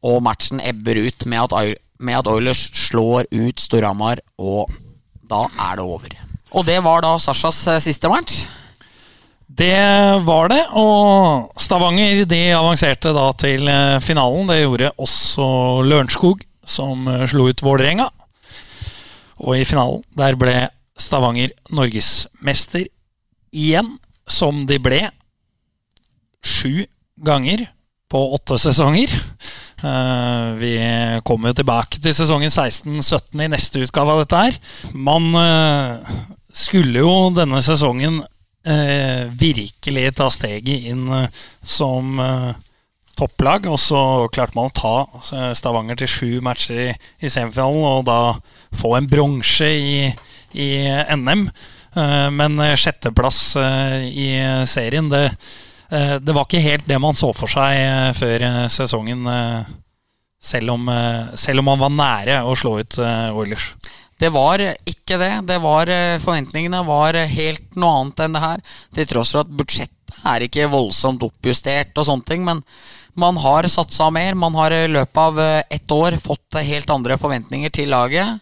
og matchen ebber ut med at, med at Oilers slår ut Storhamar, og da er det over. Og det var da Sashas eh, siste match. Det var det, og Stavanger de avanserte da til eh, finalen. Det gjorde også Lørenskog, som eh, slo ut Vålerenga. Og i finalen der ble Stavanger norgesmester igjen, som de ble sju ganger på åtte sesonger. Eh, vi kommer tilbake til sesongen 16-17 i neste utgave av dette her. Man skulle jo denne sesongen virkelig ta steget inn eh, som eh, topplag. Og så klarte man å ta eh, Stavanger til sju matcher i, i semifinalen, og da få en bronse i, i NM. Eh, men eh, sjetteplass eh, i serien, det, eh, det var ikke helt det man så for seg eh, før eh, sesongen. eh, selv om, eh, selv om man var nære å slå ut eh, Oilers. Det var ikke det. det var, eh, forventningene var helt noe annet enn det her. Til tross for at budsjettet er ikke voldsomt oppjustert og sånne ting. Men man har satsa mer. Man har i løpet av eh, ett år fått eh, helt andre forventninger til laget.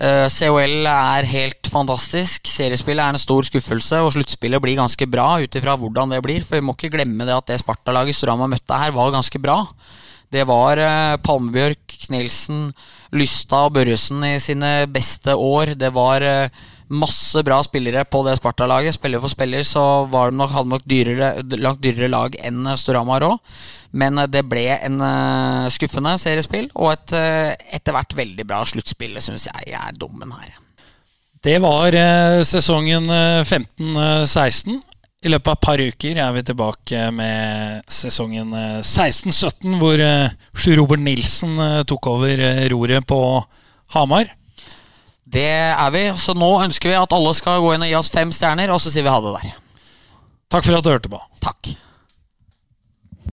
Eh, COL er helt fantastisk. Seriespillet er en stor skuffelse, og sluttspillet blir ganske bra ut ifra hvordan det blir. For vi må ikke glemme det at det Sparta-laget Storhamar møtte her, var ganske bra. Det var eh, Palmebjørk, Knelsen, Lystad og Børresen i sine beste år. Det var eh, masse bra spillere på det Sparta-laget. Spiller for spiller så var de nok, hadde de nok dyrere, langt dyrere lag enn eh, Storhamar òg. Men det ble en skuffende seriespill, og et etter hvert veldig bra sluttspill, syns jeg er dommen her. Det var sesongen eh, 15-16. I løpet av et par uker er vi tilbake med sesongen eh, 16-17, hvor eh, Sjur Robert Nilsen eh, tok over eh, roret på Hamar. Det er vi. Så nå ønsker vi at alle skal gå inn og gi oss fem stjerner, og så sier vi ha det der. Takk for at du hørte på.